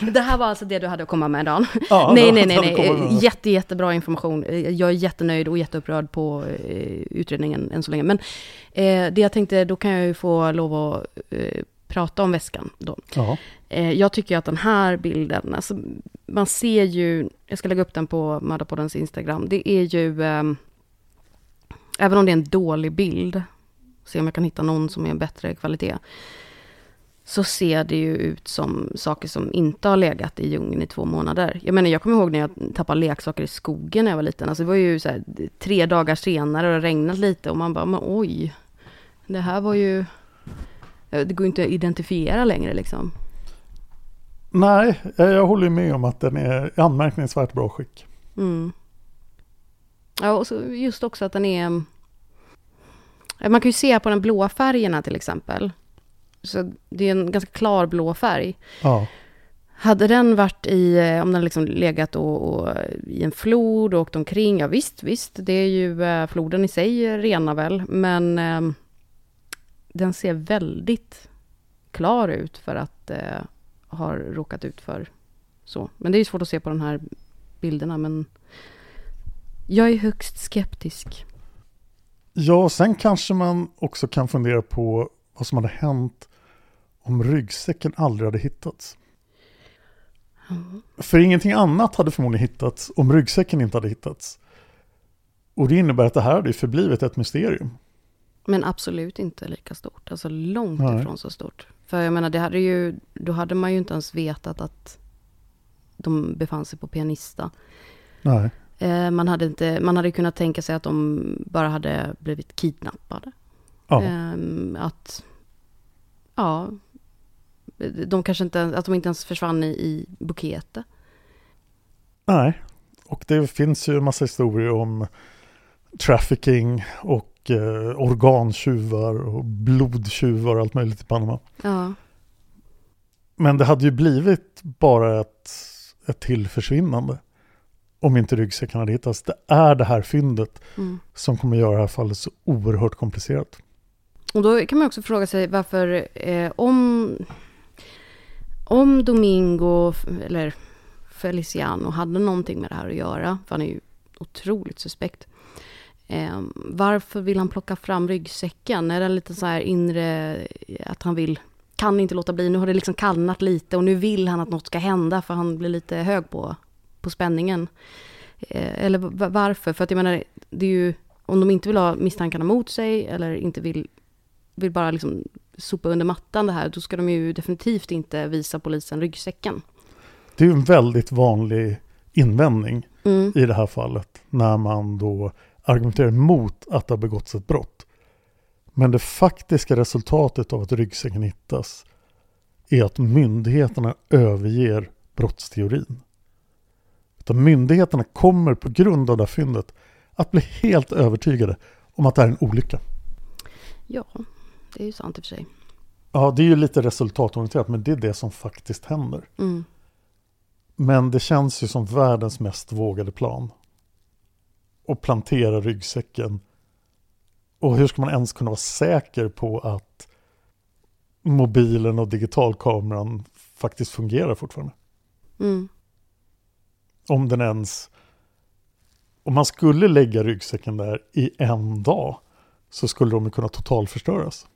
det här var alltså det du hade att komma med Dan. Ja, nej, nej, nej, nej. Jätte, jättebra information. Eh, Jag är jättenöjd och jätteupprörd på eh, utredningen än så länge. Men det jag tänkte, då kan jag ju få lov att prata om väskan då. ja, jag tycker att den här bilden, alltså, man ser ju, jag ska lägga upp den på Mördarpoddens Instagram, det är ju, ehm, även om det är en dålig bild, se om jag kan hitta någon som är en bättre kvalitet, så ser det ju ut som saker som inte har legat i djungeln i två månader. Jag menar, jag kommer ihåg när jag tappade leksaker i skogen när jag var liten. Alltså det var ju så här, tre dagar senare och det regnat lite och man bara, men oj, det här var ju, det går ju inte att identifiera längre liksom. nej, jag håller med om att den är anmärkningsvärt bra skick. Mm. Ja, och just också att den är... Man kan ju se på den blåa färgerna till exempel. Så det är en ganska klar blå färg. Ja, Hade den varit i, eh, om den liksom legat och, och, i en flod och åkt omkring, ja visst, visst, det är ju, eh, floden i sig renar väl, men eh, den ser väldigt klar ut för att eh, ha råkat ut för så. Men det är ju svårt att se på de här bilderna, men jag är högst skeptisk. Ja, sen kanske man också kan fundera på vad som hade hänt om ryggsäcken aldrig hade hittats. För ingenting annat hade förmodligen hittats om ryggsäcken inte hade hittats. Och det innebär att det här hade förblivit ett mysterium. Men absolut inte lika stort, alltså långt Nej. ifrån så stort. För jag menar, det hade ju, då hade man ju inte ens vetat att de befann sig på pianista. Nej, man, hade inte, man hade kunnat tänka sig att de bara hade blivit kidnappade. ja, Ehm, att, ja, de kanske inte, att de inte ens försvann i, i bukete. nej. Och det finns ju en massa historier om trafficking och eh, organtjuvar och blodtjuvar och allt möjligt i Panama. Ja, Men det hade ju blivit bara ett, ett till försvinnande. Om inte ryggsäcken hade hittats. Det är det här fyndet mm. som kommer göra det här fallet så oerhört komplicerat. Och då kan man också fråga sig varför, eh, om, om Domingo, eller Feliciano, hade någonting med det här att göra, för han är ju otroligt suspekt. Eh, varför vill han plocka fram ryggsäcken? Är det lite så här inre, att han vill, kan inte låta bli, nu har det liksom kallnat lite och nu vill han att något ska hända för han blir lite hög på, på spänningen. Eh, eller va- varför? För att jag menar, det är ju, om de inte vill ha misstankarna mot sig eller inte vill vill bara liksom sopa under mattan det här, då ska de ju definitivt inte visa polisen ryggsäcken. Det är ju en väldigt vanlig invändning Mm. i det här fallet när man då argumenterar mot att det har begåtts ett brott. Men det faktiska resultatet av att ryggsäcken hittas är att myndigheterna överger brottsteorin. Utan myndigheterna kommer på grund av det här fyndet att bli helt övertygade om att det här är en olycka. Ja, det är ju sant i och för sig. Ja, det är ju lite resultatorienterat, men det är det som faktiskt händer. Mm. Men det känns ju som världens mest vågade plan. Och plantera ryggsäcken. Och hur ska man ens kunna vara säker på att mobilen och digitalkameran faktiskt fungerar fortfarande? Mm. Om den ens... Om man skulle lägga ryggsäcken där i en dag så skulle de kunna totalförstöras.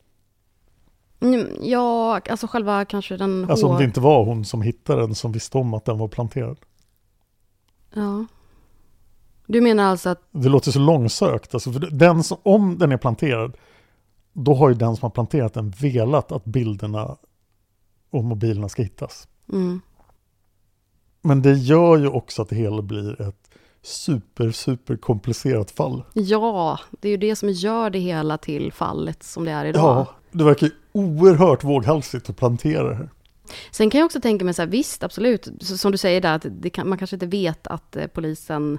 Mm, Ja, alltså själva kanske den Alltså om hår... det inte var hon som hittade den som visste om att den var planterad. Ja. Du menar alltså att... Det låter så långsökt. Alltså den som, om den är planterad, då har ju den som har planterat den velat att bilderna och mobilerna ska hittas. Mm. Men det gör ju också att det hela blir ett super, super komplicerat fall. Ja, det är ju det som gör det hela till fallet som det är idag. Ja, det verkar ju oerhört våghalsigt att plantera det här. Sen kan jag också tänka mig så här, visst, absolut, som du säger där, att kan, man kanske inte vet att eh, polisen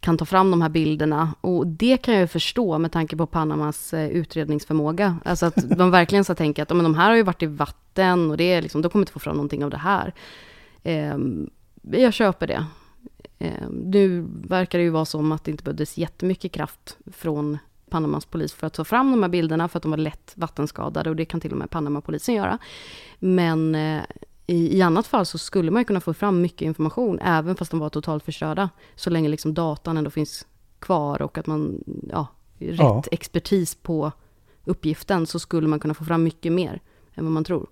kan ta fram de här bilderna. Och det kan jag ju förstå med tanke på Panamas eh, utredningsförmåga. Alltså att de verkligen så tänker att men de här har ju varit i vatten och det är liksom, de kommer inte få fram någonting av det här. Eh, jag köper det. Eh, nu verkar det ju vara som att det inte behövdes jättemycket kraft från Panamas polis för att ta fram de här bilderna för att de var lätt vattenskadade och det kan till och med Panama-polisen göra. Men eh, i, i annat fall så skulle man ju kunna få fram mycket information även fast de var totalt förstörda. Så länge liksom datan ändå finns kvar och att man, ja, rätt Ja. expertis på uppgiften så skulle man kunna få fram mycket mer än vad man tror.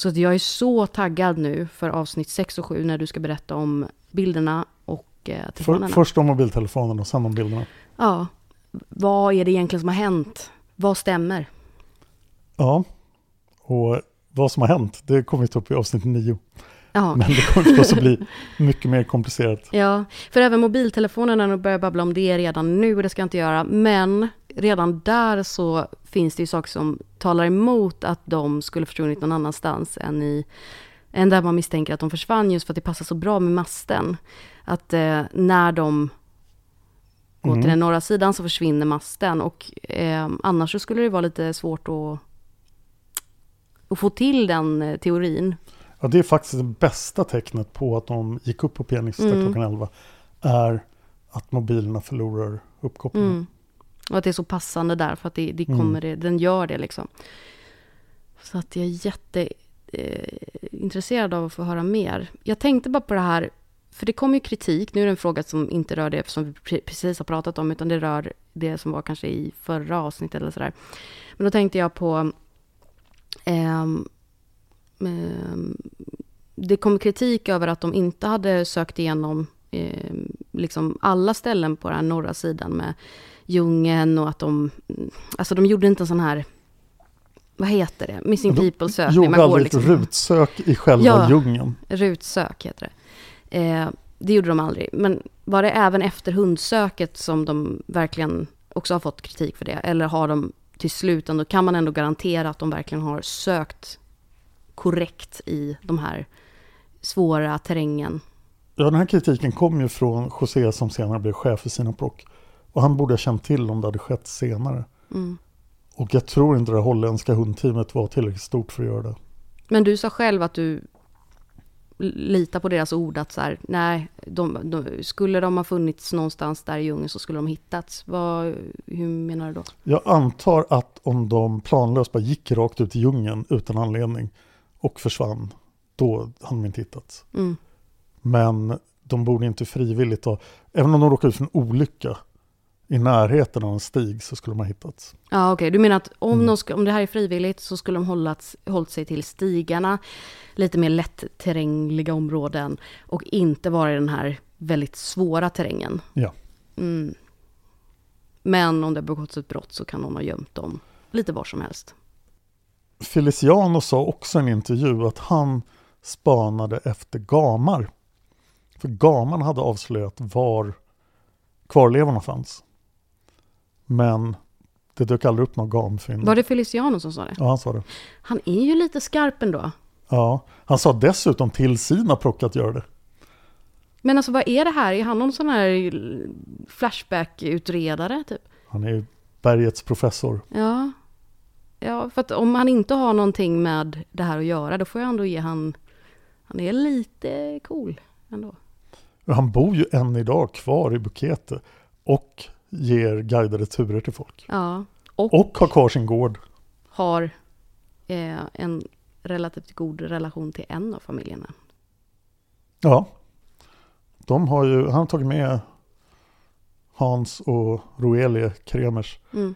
Så att jag är så taggad nu för avsnitt 6 och 7 när du ska berätta om bilderna och eh, För, telefonerna. först om mobiltelefonen och sen om bilderna. Ja, vad är det egentligen som har hänt? Vad stämmer? Ja, och vad som har hänt, det kommer vi ta upp i avsnitt nio. Ja, Men det kommer förstås att bli mycket mer komplicerat. ja, för även mobiltelefonerna, nu börjar jag babbla om det redan nu, det ska jag inte göra, men redan där så finns det ju saker som talar emot att de skulle försvunnit någon annanstans än i än där man misstänker att de försvann just för att det passar så bra med masten. Att eh, när de går Mm. till den norra sidan så försvinner masten och eh, annars så skulle det vara lite svårt att, att få till den eh, teorin. Ja, det är faktiskt det bästa tecknet på att de gick upp på pianista Mm. klockan 11. Är att mobilerna förlorar uppkopplingen. Mm. Och att det är så passande där för att det, det Mm. kommer det, den gör det liksom. Så att jag är jätteintresserad eh, av att få höra mer. Jag tänkte bara på det här, för det kom ju kritik, nu är det en fråga som inte rör det som vi pre- precis har pratat om, utan det rör det som var kanske i förra avsnittet eller sådär. Men då tänkte jag på ehm, ehm, det kom kritik över att de inte hade sökt igenom eh, liksom alla ställen på den här norra sidan med djungeln och att de, alltså de gjorde inte en sån här, vad heter det, Missing People-sökning. Gjorde aldrig liksom, rutsök i själva Ja. djungeln. rutsök heter det. Eh, det gjorde de aldrig. Men var det även efter hundsöket som de verkligen också har fått kritik för det? Eller har de till slut ändå, kan man ändå garantera att de verkligen har sökt korrekt i de här svåra terrängen? Ja, den här kritiken kom ju från José som senare blev chef för Sinaproc. Och han borde ha känt till om det hade skett senare. Mm. Och jag tror inte det holländska hundteamet var tillräckligt stort för att göra det. Men du sa själv att du litar på deras ord att så här, nej, de, de, skulle de ha funnits någonstans där i djungeln så skulle de hittats. Vad, hur menar du då? Jag antar att om de planlöst bara gick rakt ut i djungeln utan anledning och försvann, då hade de inte hittats. Mm. Men de borde inte frivilligt ha, även om de råkade ut för en olycka i närheten av en stig så skulle de ha hittats. Ja, okej. Du menar att om, Mm. de om det här är frivilligt så skulle de hållat, hållit sig till stigarna, lite mer lätterrängliga områden och inte vara i den här väldigt svåra terrängen. Ja. Mm. Men om det har begåtts ett brott så kan någon ha gömt dem lite var som helst. Feliciano sa också i en intervju att han spanade efter gamar. För gamarna hade avslöjat var kvarlevorna fanns. Men det dök aldrig upp någon gamfynd. Var det Feliciano som sa det? Ja, han sa det. Han är ju lite skarp ändå. Ja, han sa dessutom till sina prock att göra det. Men alltså vad är det här? Är han någon sån här Flashback-utredare typ? Han är ju bergets professor. Ja. Ja, för att om han inte har någonting med det här att göra, då får jag ändå ge han... Han är lite cool ändå. Och Han bor ju än idag kvar i Bukete och ger guidade turer till folk. Ja. Och, Och har kvar sin gård. har eh, en relativt god relation till en av familjerna. Ja. De har ju, han har tagit med Hans och Roelie Kremers Mm,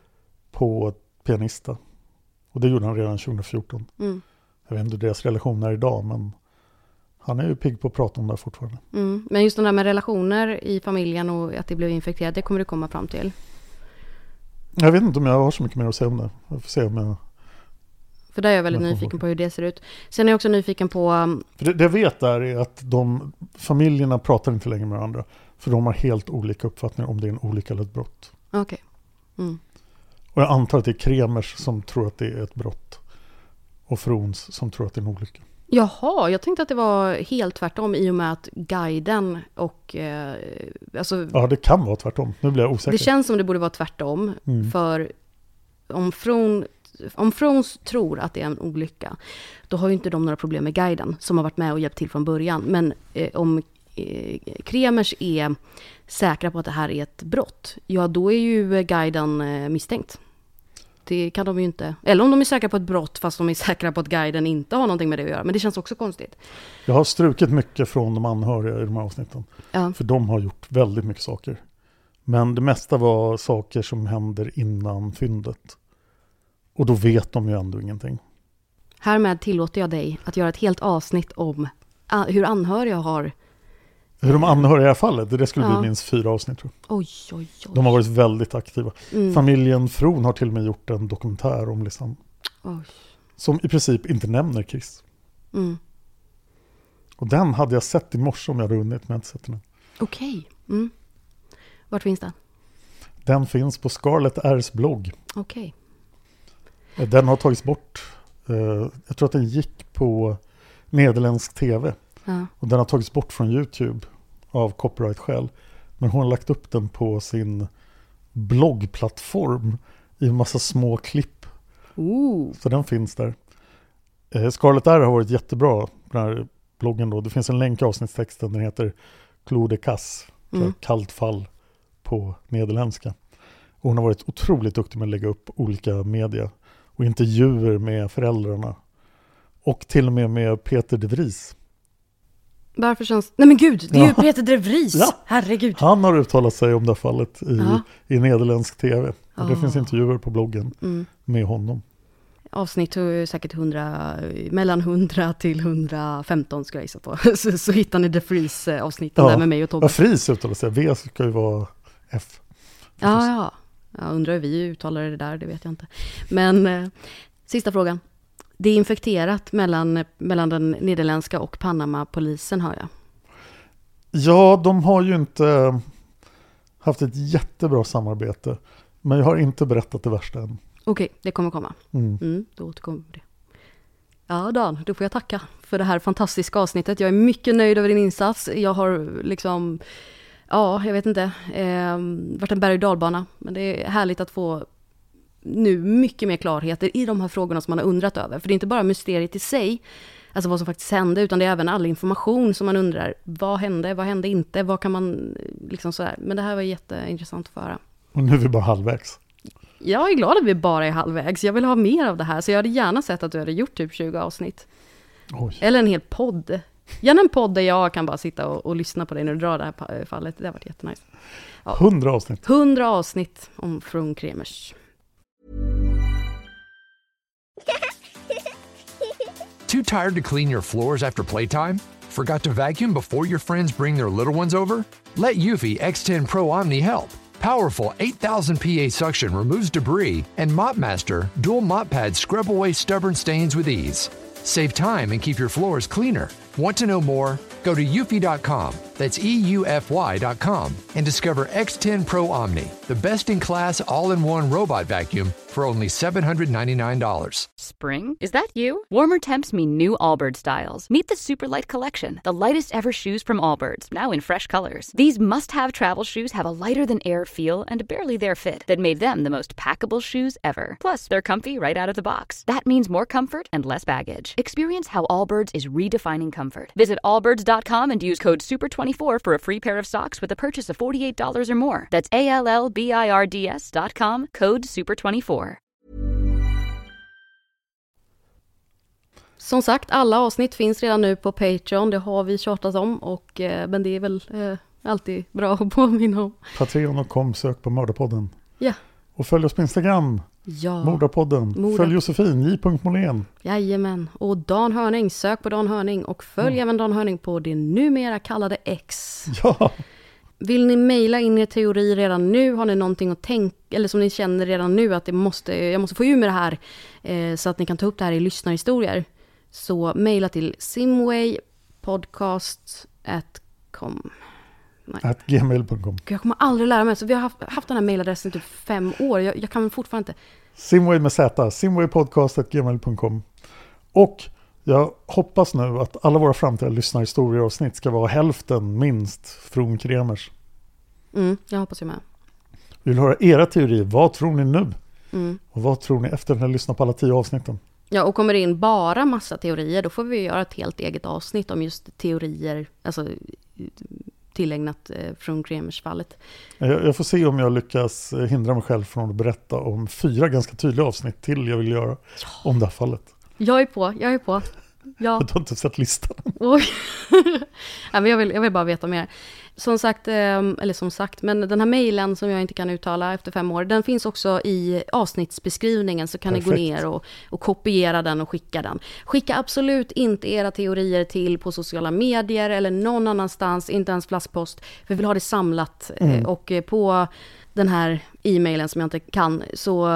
på pianista. Och det gjorde han redan 2014. mm, Jag vet inte hur deras relation är idag men han är ju pigg på att prata om det fortfarande. mm. Men just den där med relationer i familjen och att det blev infekterat, det kommer du komma fram till. Jag vet inte om jag har så mycket mer att säga om det. Jag får se om jag... För där är jag väldigt får nyfiken på hur det ser ut. Sen är jag också nyfiken på, um, För det, det jag vet där är att de, familjerna pratar inte längre med varandra. För de har helt olika uppfattningar om det är en olycka eller ett brott. okej. Mm. Och jag antar att det är Kremers som tror att det är ett brott. Och Frons som tror att det är en olycka. Jaha, jag tänkte att det var helt tvärtom i och med att guiden och... Eh, alltså, Ja, det kan vara tvärtom. Nu blir jag osäker. det känns som det borde vara tvärtom. Mm. För om Fron, om Frons tror att det är en olycka, då har ju inte de några problem med guiden som har varit med och hjälpt till från början. Men eh, om eh, Kremers är säkra på att det här är ett brott, ja då är ju guiden eh, misstänkt. Det kan de ju inte. Eller om de är säkra på ett brott fast de är säkra på att guiden inte har någonting med det att göra. Men det känns också konstigt. Jag har strukit mycket från de anhöriga i de här avsnitten. Ja. För de har gjort väldigt mycket saker. Men det mesta var saker som händer innan fyndet. Och då vet de ju ändå ingenting. Härmed tillåter jag dig att göra ett helt avsnitt om ah, hur anhöriga har... Hur de anhöriga i fallet, det skulle Ja. bli minst fyra avsnitt tror jag. Oj, oj, oj. De har varit väldigt aktiva. Mm. Familjen Fron har till och med gjort en dokumentär om Lisanne. Som i princip inte nämner Chris. Mm. Och den hade jag sett i morse om jag hade hunnit, men jag har inte sett den. Okej. Mm. Vart finns den? Den finns på Scarlett R's blogg. Okej. Eh, Den har tagits bort. Eh, Jag tror att den gick på nederländsk tv. Ja. Och den har tagits bort från YouTube av copyright-skäl. Men hon har lagt upp den på sin bloggplattform i en massa små klipp. Ooh. Så den finns där. Eh, Scarlett R har varit jättebra på den här bloggen då. Det finns en länk i avsnittstexten. Den heter Clos de Casse. så Mm. Kallt fall på nederländska. Och hon har varit otroligt duktig med att lägga upp olika media. Och intervjuer med föräldrarna. Och till och med med Peter de Vries. Varför känns... Nej men gud, det är ju Ja. Peter de Vries! Ja. Herregud. Han har uttalat sig om det här fallet i, Ja. i nederländsk tv. Och det Ah. finns intervjuer på bloggen Mm. med honom. Avsnitt är säkert 100, mellan 100 till 115 skulle jag gissa på. Så, så hittar ni The Freeze avsnitten Ja. där med mig och Tobbe. Ja, Fries uttalar sig. V ska ju vara F. Ja, ja. Jag undrar hur vi uttalade det där, det vet jag inte. Men eh, sista frågan. Det är infekterat mellan, mellan den nederländska och Panama-polisen hör jag. Ja, de har ju inte haft ett jättebra samarbete. Men jag har inte berättat det värsta än. Okej, det kommer komma. Mm. Mm, då återkommer det. Ja, Dan, då får jag tacka för det här fantastiska avsnittet. Jag är mycket nöjd över din insats. Jag har liksom, ja, jag vet inte, eh, varit en berg och dalbana. Men det är härligt att få nu mycket mer klarheter i de här frågorna som man har undrat över. För det är inte bara mysteriet i sig, alltså vad som faktiskt hände, utan det är även all information som man undrar. Vad hände? Vad hände inte? Vad kan man, liksom sådär. Men det här var jätteintressant att få höra. Och nu är vi bara halvvägs. Jag är glad att vi bara är halvvägs. Jag vill ha mer av det här, så jag hade gärna sett att du hade gjort typ 20 avsnitt. Oj. Eller en hel podd. Gärna en podd där jag kan bara sitta och, och lyssna på dig när du drar det här fallet. Det har varit jättenice. Hundra avsnitt. 100 avsnitt om From Kremers. Too tired to clean your floors after playtime? Forgot to vacuum before your friends bring their little ones over? Let Eufy X10 Pro Omni help. Powerful 8000 PA suction removes debris, and MopMaster dual mop pads scrub away stubborn stains with ease. Save time and keep your floors cleaner. Want to know more? Go to eufy.com, that's EUFY.com, and discover X10 Pro Omni, the best in class all in one robot vacuum for only $799. Spring? Is that you? Warmer temps mean new Allbirds styles. Meet the Superlight Collection, the lightest ever shoes from Allbirds, now in fresh colors. These must have travel shoes have a lighter than air feel and barely there fit that made them the most packable shoes ever. Plus, they're comfy right out of the box. That means more comfort and less baggage. Experience how Allbirds is redefining comfort. Visit allbirds.com and use code SUPER24 for a free pair of socks with a purchase of $48 or more. That's A L L B I R D S.com, code SUPER24. Som sagt, alla avsnitt finns redan nu på Patreon. Det har vi tjatat om, och, eh, men det är väl eh, alltid bra att påminna om. Patreon och kom, sök på Mördarpodden. Ja. Och följ oss på Instagram, Ja, Mordarpodden. Mordar- Följ Josefin, J.Molén. jajamän. Och Dan Hörning, sök på Dan Hörning och följ även Dan Hörning på det numera kallade X. Ja, Vill ni mejla in er teori redan nu? Har ni någonting att tänka, eller som ni känner redan nu att det måste, jag måste få ur med det här, eh, så att ni kan ta upp det här i lyssnarhistorier? Så mejla till simwaypodcast.com. At gmail.com. Jag kommer aldrig lära mig, så vi har haft, haft den här mejladressen i typ fem år. Jag, jag kan fortfarande inte. Simway med Z, simwaypodcast.gmail.com. Och jag hoppas nu att alla våra framtida lyssnarhistorieavsnitt ska vara hälften minst från Kremers. Mm, jag hoppas jag med. Vi vill höra era teorier. Vad tror ni nu? Mm. Och vad tror ni efter att ni har lyssnat på alla tio avsnitten? Ja, och kommer det in bara massa teorier, då får vi göra ett helt eget avsnitt om just teorier, alltså tillägnat eh, från Kremers-fallet. Jag, jag får se om jag lyckas eh, hindra mig själv från att berätta om fyra ganska tydliga avsnitt till jag vill göra om det här fallet. Jag är på, jag är på. Ja. Du har inte sett listan. Oj. ja, men jag, vill, jag vill bara veta mer. Som sagt, ehm, eller som sagt, men den här mejlen som jag inte kan uttala efter fem år, den finns också i avsnittsbeskrivningen, så kan Perfekt. ni gå ner och, och kopiera den och skicka den. Skicka absolut inte era teorier till på sociala medier eller någon annanstans, inte ens flaskpost, för vi vill ha det samlat. eh, Mm. Och eh, på den här e-mailen som jag inte kan, så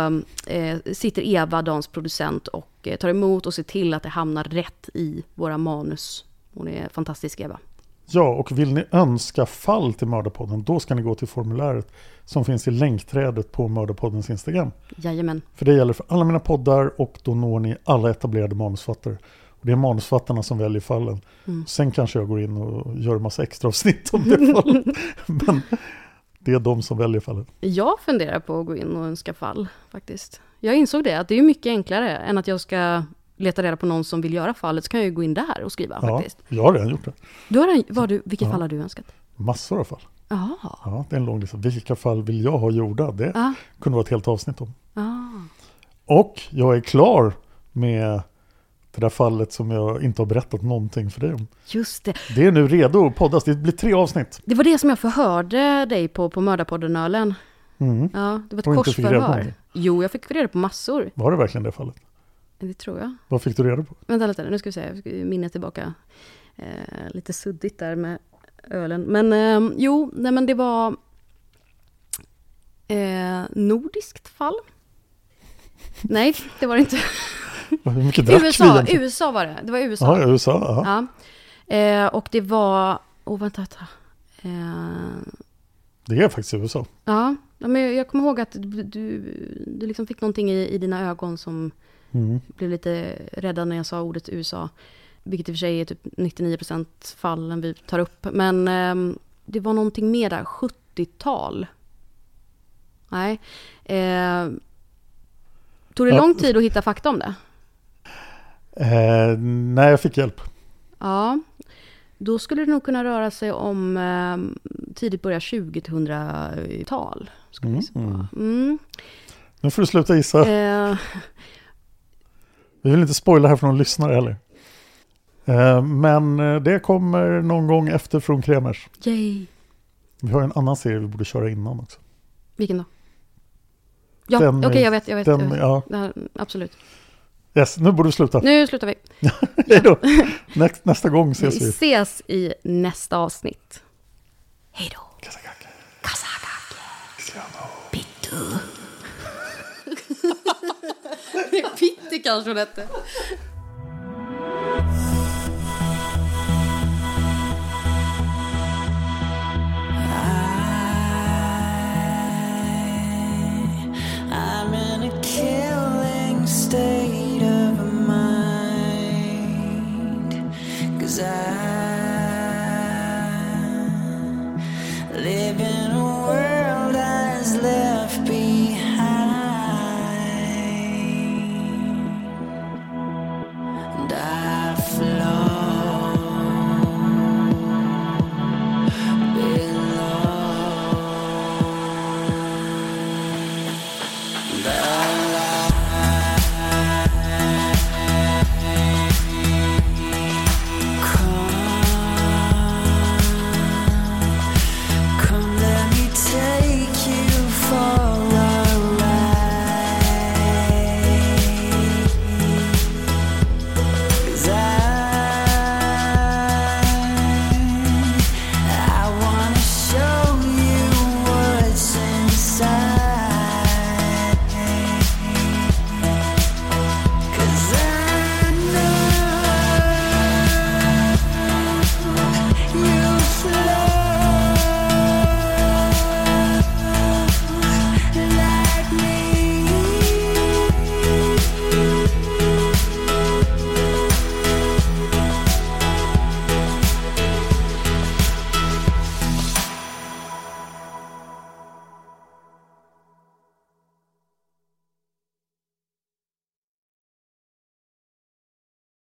eh, sitter Eva, Dans producent, och eh, tar emot och ser till att det hamnar rätt i våra manus. Hon är fantastisk, Eva. Ja, och vill ni önska fall till Mördarpodden, då ska ni gå till formuläret som finns i länkträdet på Mördarpoddens Instagram. Jajamän. För det gäller för alla mina poddar och då når ni alla etablerade manusfattare. Och det är manusfattarna som väljer fallen. Mm. Sen kanske jag går in och gör en massa extra avsnitt om det fallet. Men det är de som väljer fallen. Jag funderar på att gå in och önska fall, faktiskt. Jag insåg det, att det är mycket enklare än att jag ska leta reda på någon som vill göra fallet, så kan jag ju gå in där och skriva Ja, faktiskt. jag har redan gjort det. Du har, en- vad du, vilket Ja. fall har du önskat? Massor av fall. Jaha. Ja, det är en lång lista. Vilka fall vill jag ha gjorda? Det Ah. kunde vara ett helt avsnitt om. Ah. Och jag är klar med det där fallet som jag inte har berättat någonting för dig om. Just det. Det är nu redo att poddas. Det blir tre avsnitt. Det var det som jag förhörde dig på, på Mördarpodden-ölen. Mm. Ja, det var ett Och korsförhör. Jo, jag fick reda på massor. Var det verkligen det fallet? Det tror jag. Vad fick du reda på? Vänta lite, nu ska vi se, jag ska minnet tillbaka. Eh, lite suddigt där med ölen. Men eh, jo, nej men det var eh, nordiskt fall. Nej, det var det inte. Hur mycket drack vi USA, egentligen? USA var det. Det var USA. Ja, USA. Ja. Ja. Eh, och det var, åh vänta, vänta. Eh, Det är faktiskt USA. ja, men jag, jag kommer ihåg att du, du, du liksom fick någonting i, i dina ögon som Mm. blev lite rädda när jag sa ordet USA. Vilket i och för sig är typ 99% fallen vi tar upp. Men ehm, det var någonting mer där, 70-tal. Nej. Eh, tog det Ja. lång tid att hitta fakta om det? Eh, nej, jag fick hjälp. Ja. Då skulle det nog kunna röra sig om eh, tidigt början 2000-tal. Skulle jag gissa på. Mm. Mm. Nu får du sluta gissa. Eh, Vi vill inte spoila här för någon lyssnare heller. Eh, men eh, det kommer någon gång efter Från Kremers. yay. Vi har en annan serie vi borde köra innan också. Vilken då? Ja, okej jag vet, jag vet. Den, jag vet. ja, Ja, absolut. yes, nu borde du sluta. Nu slutar vi. Hej då. Nästa, nästa gång Vi ses vi. ses i nästa avsnitt. Hej då. Pitti kanske hon hette.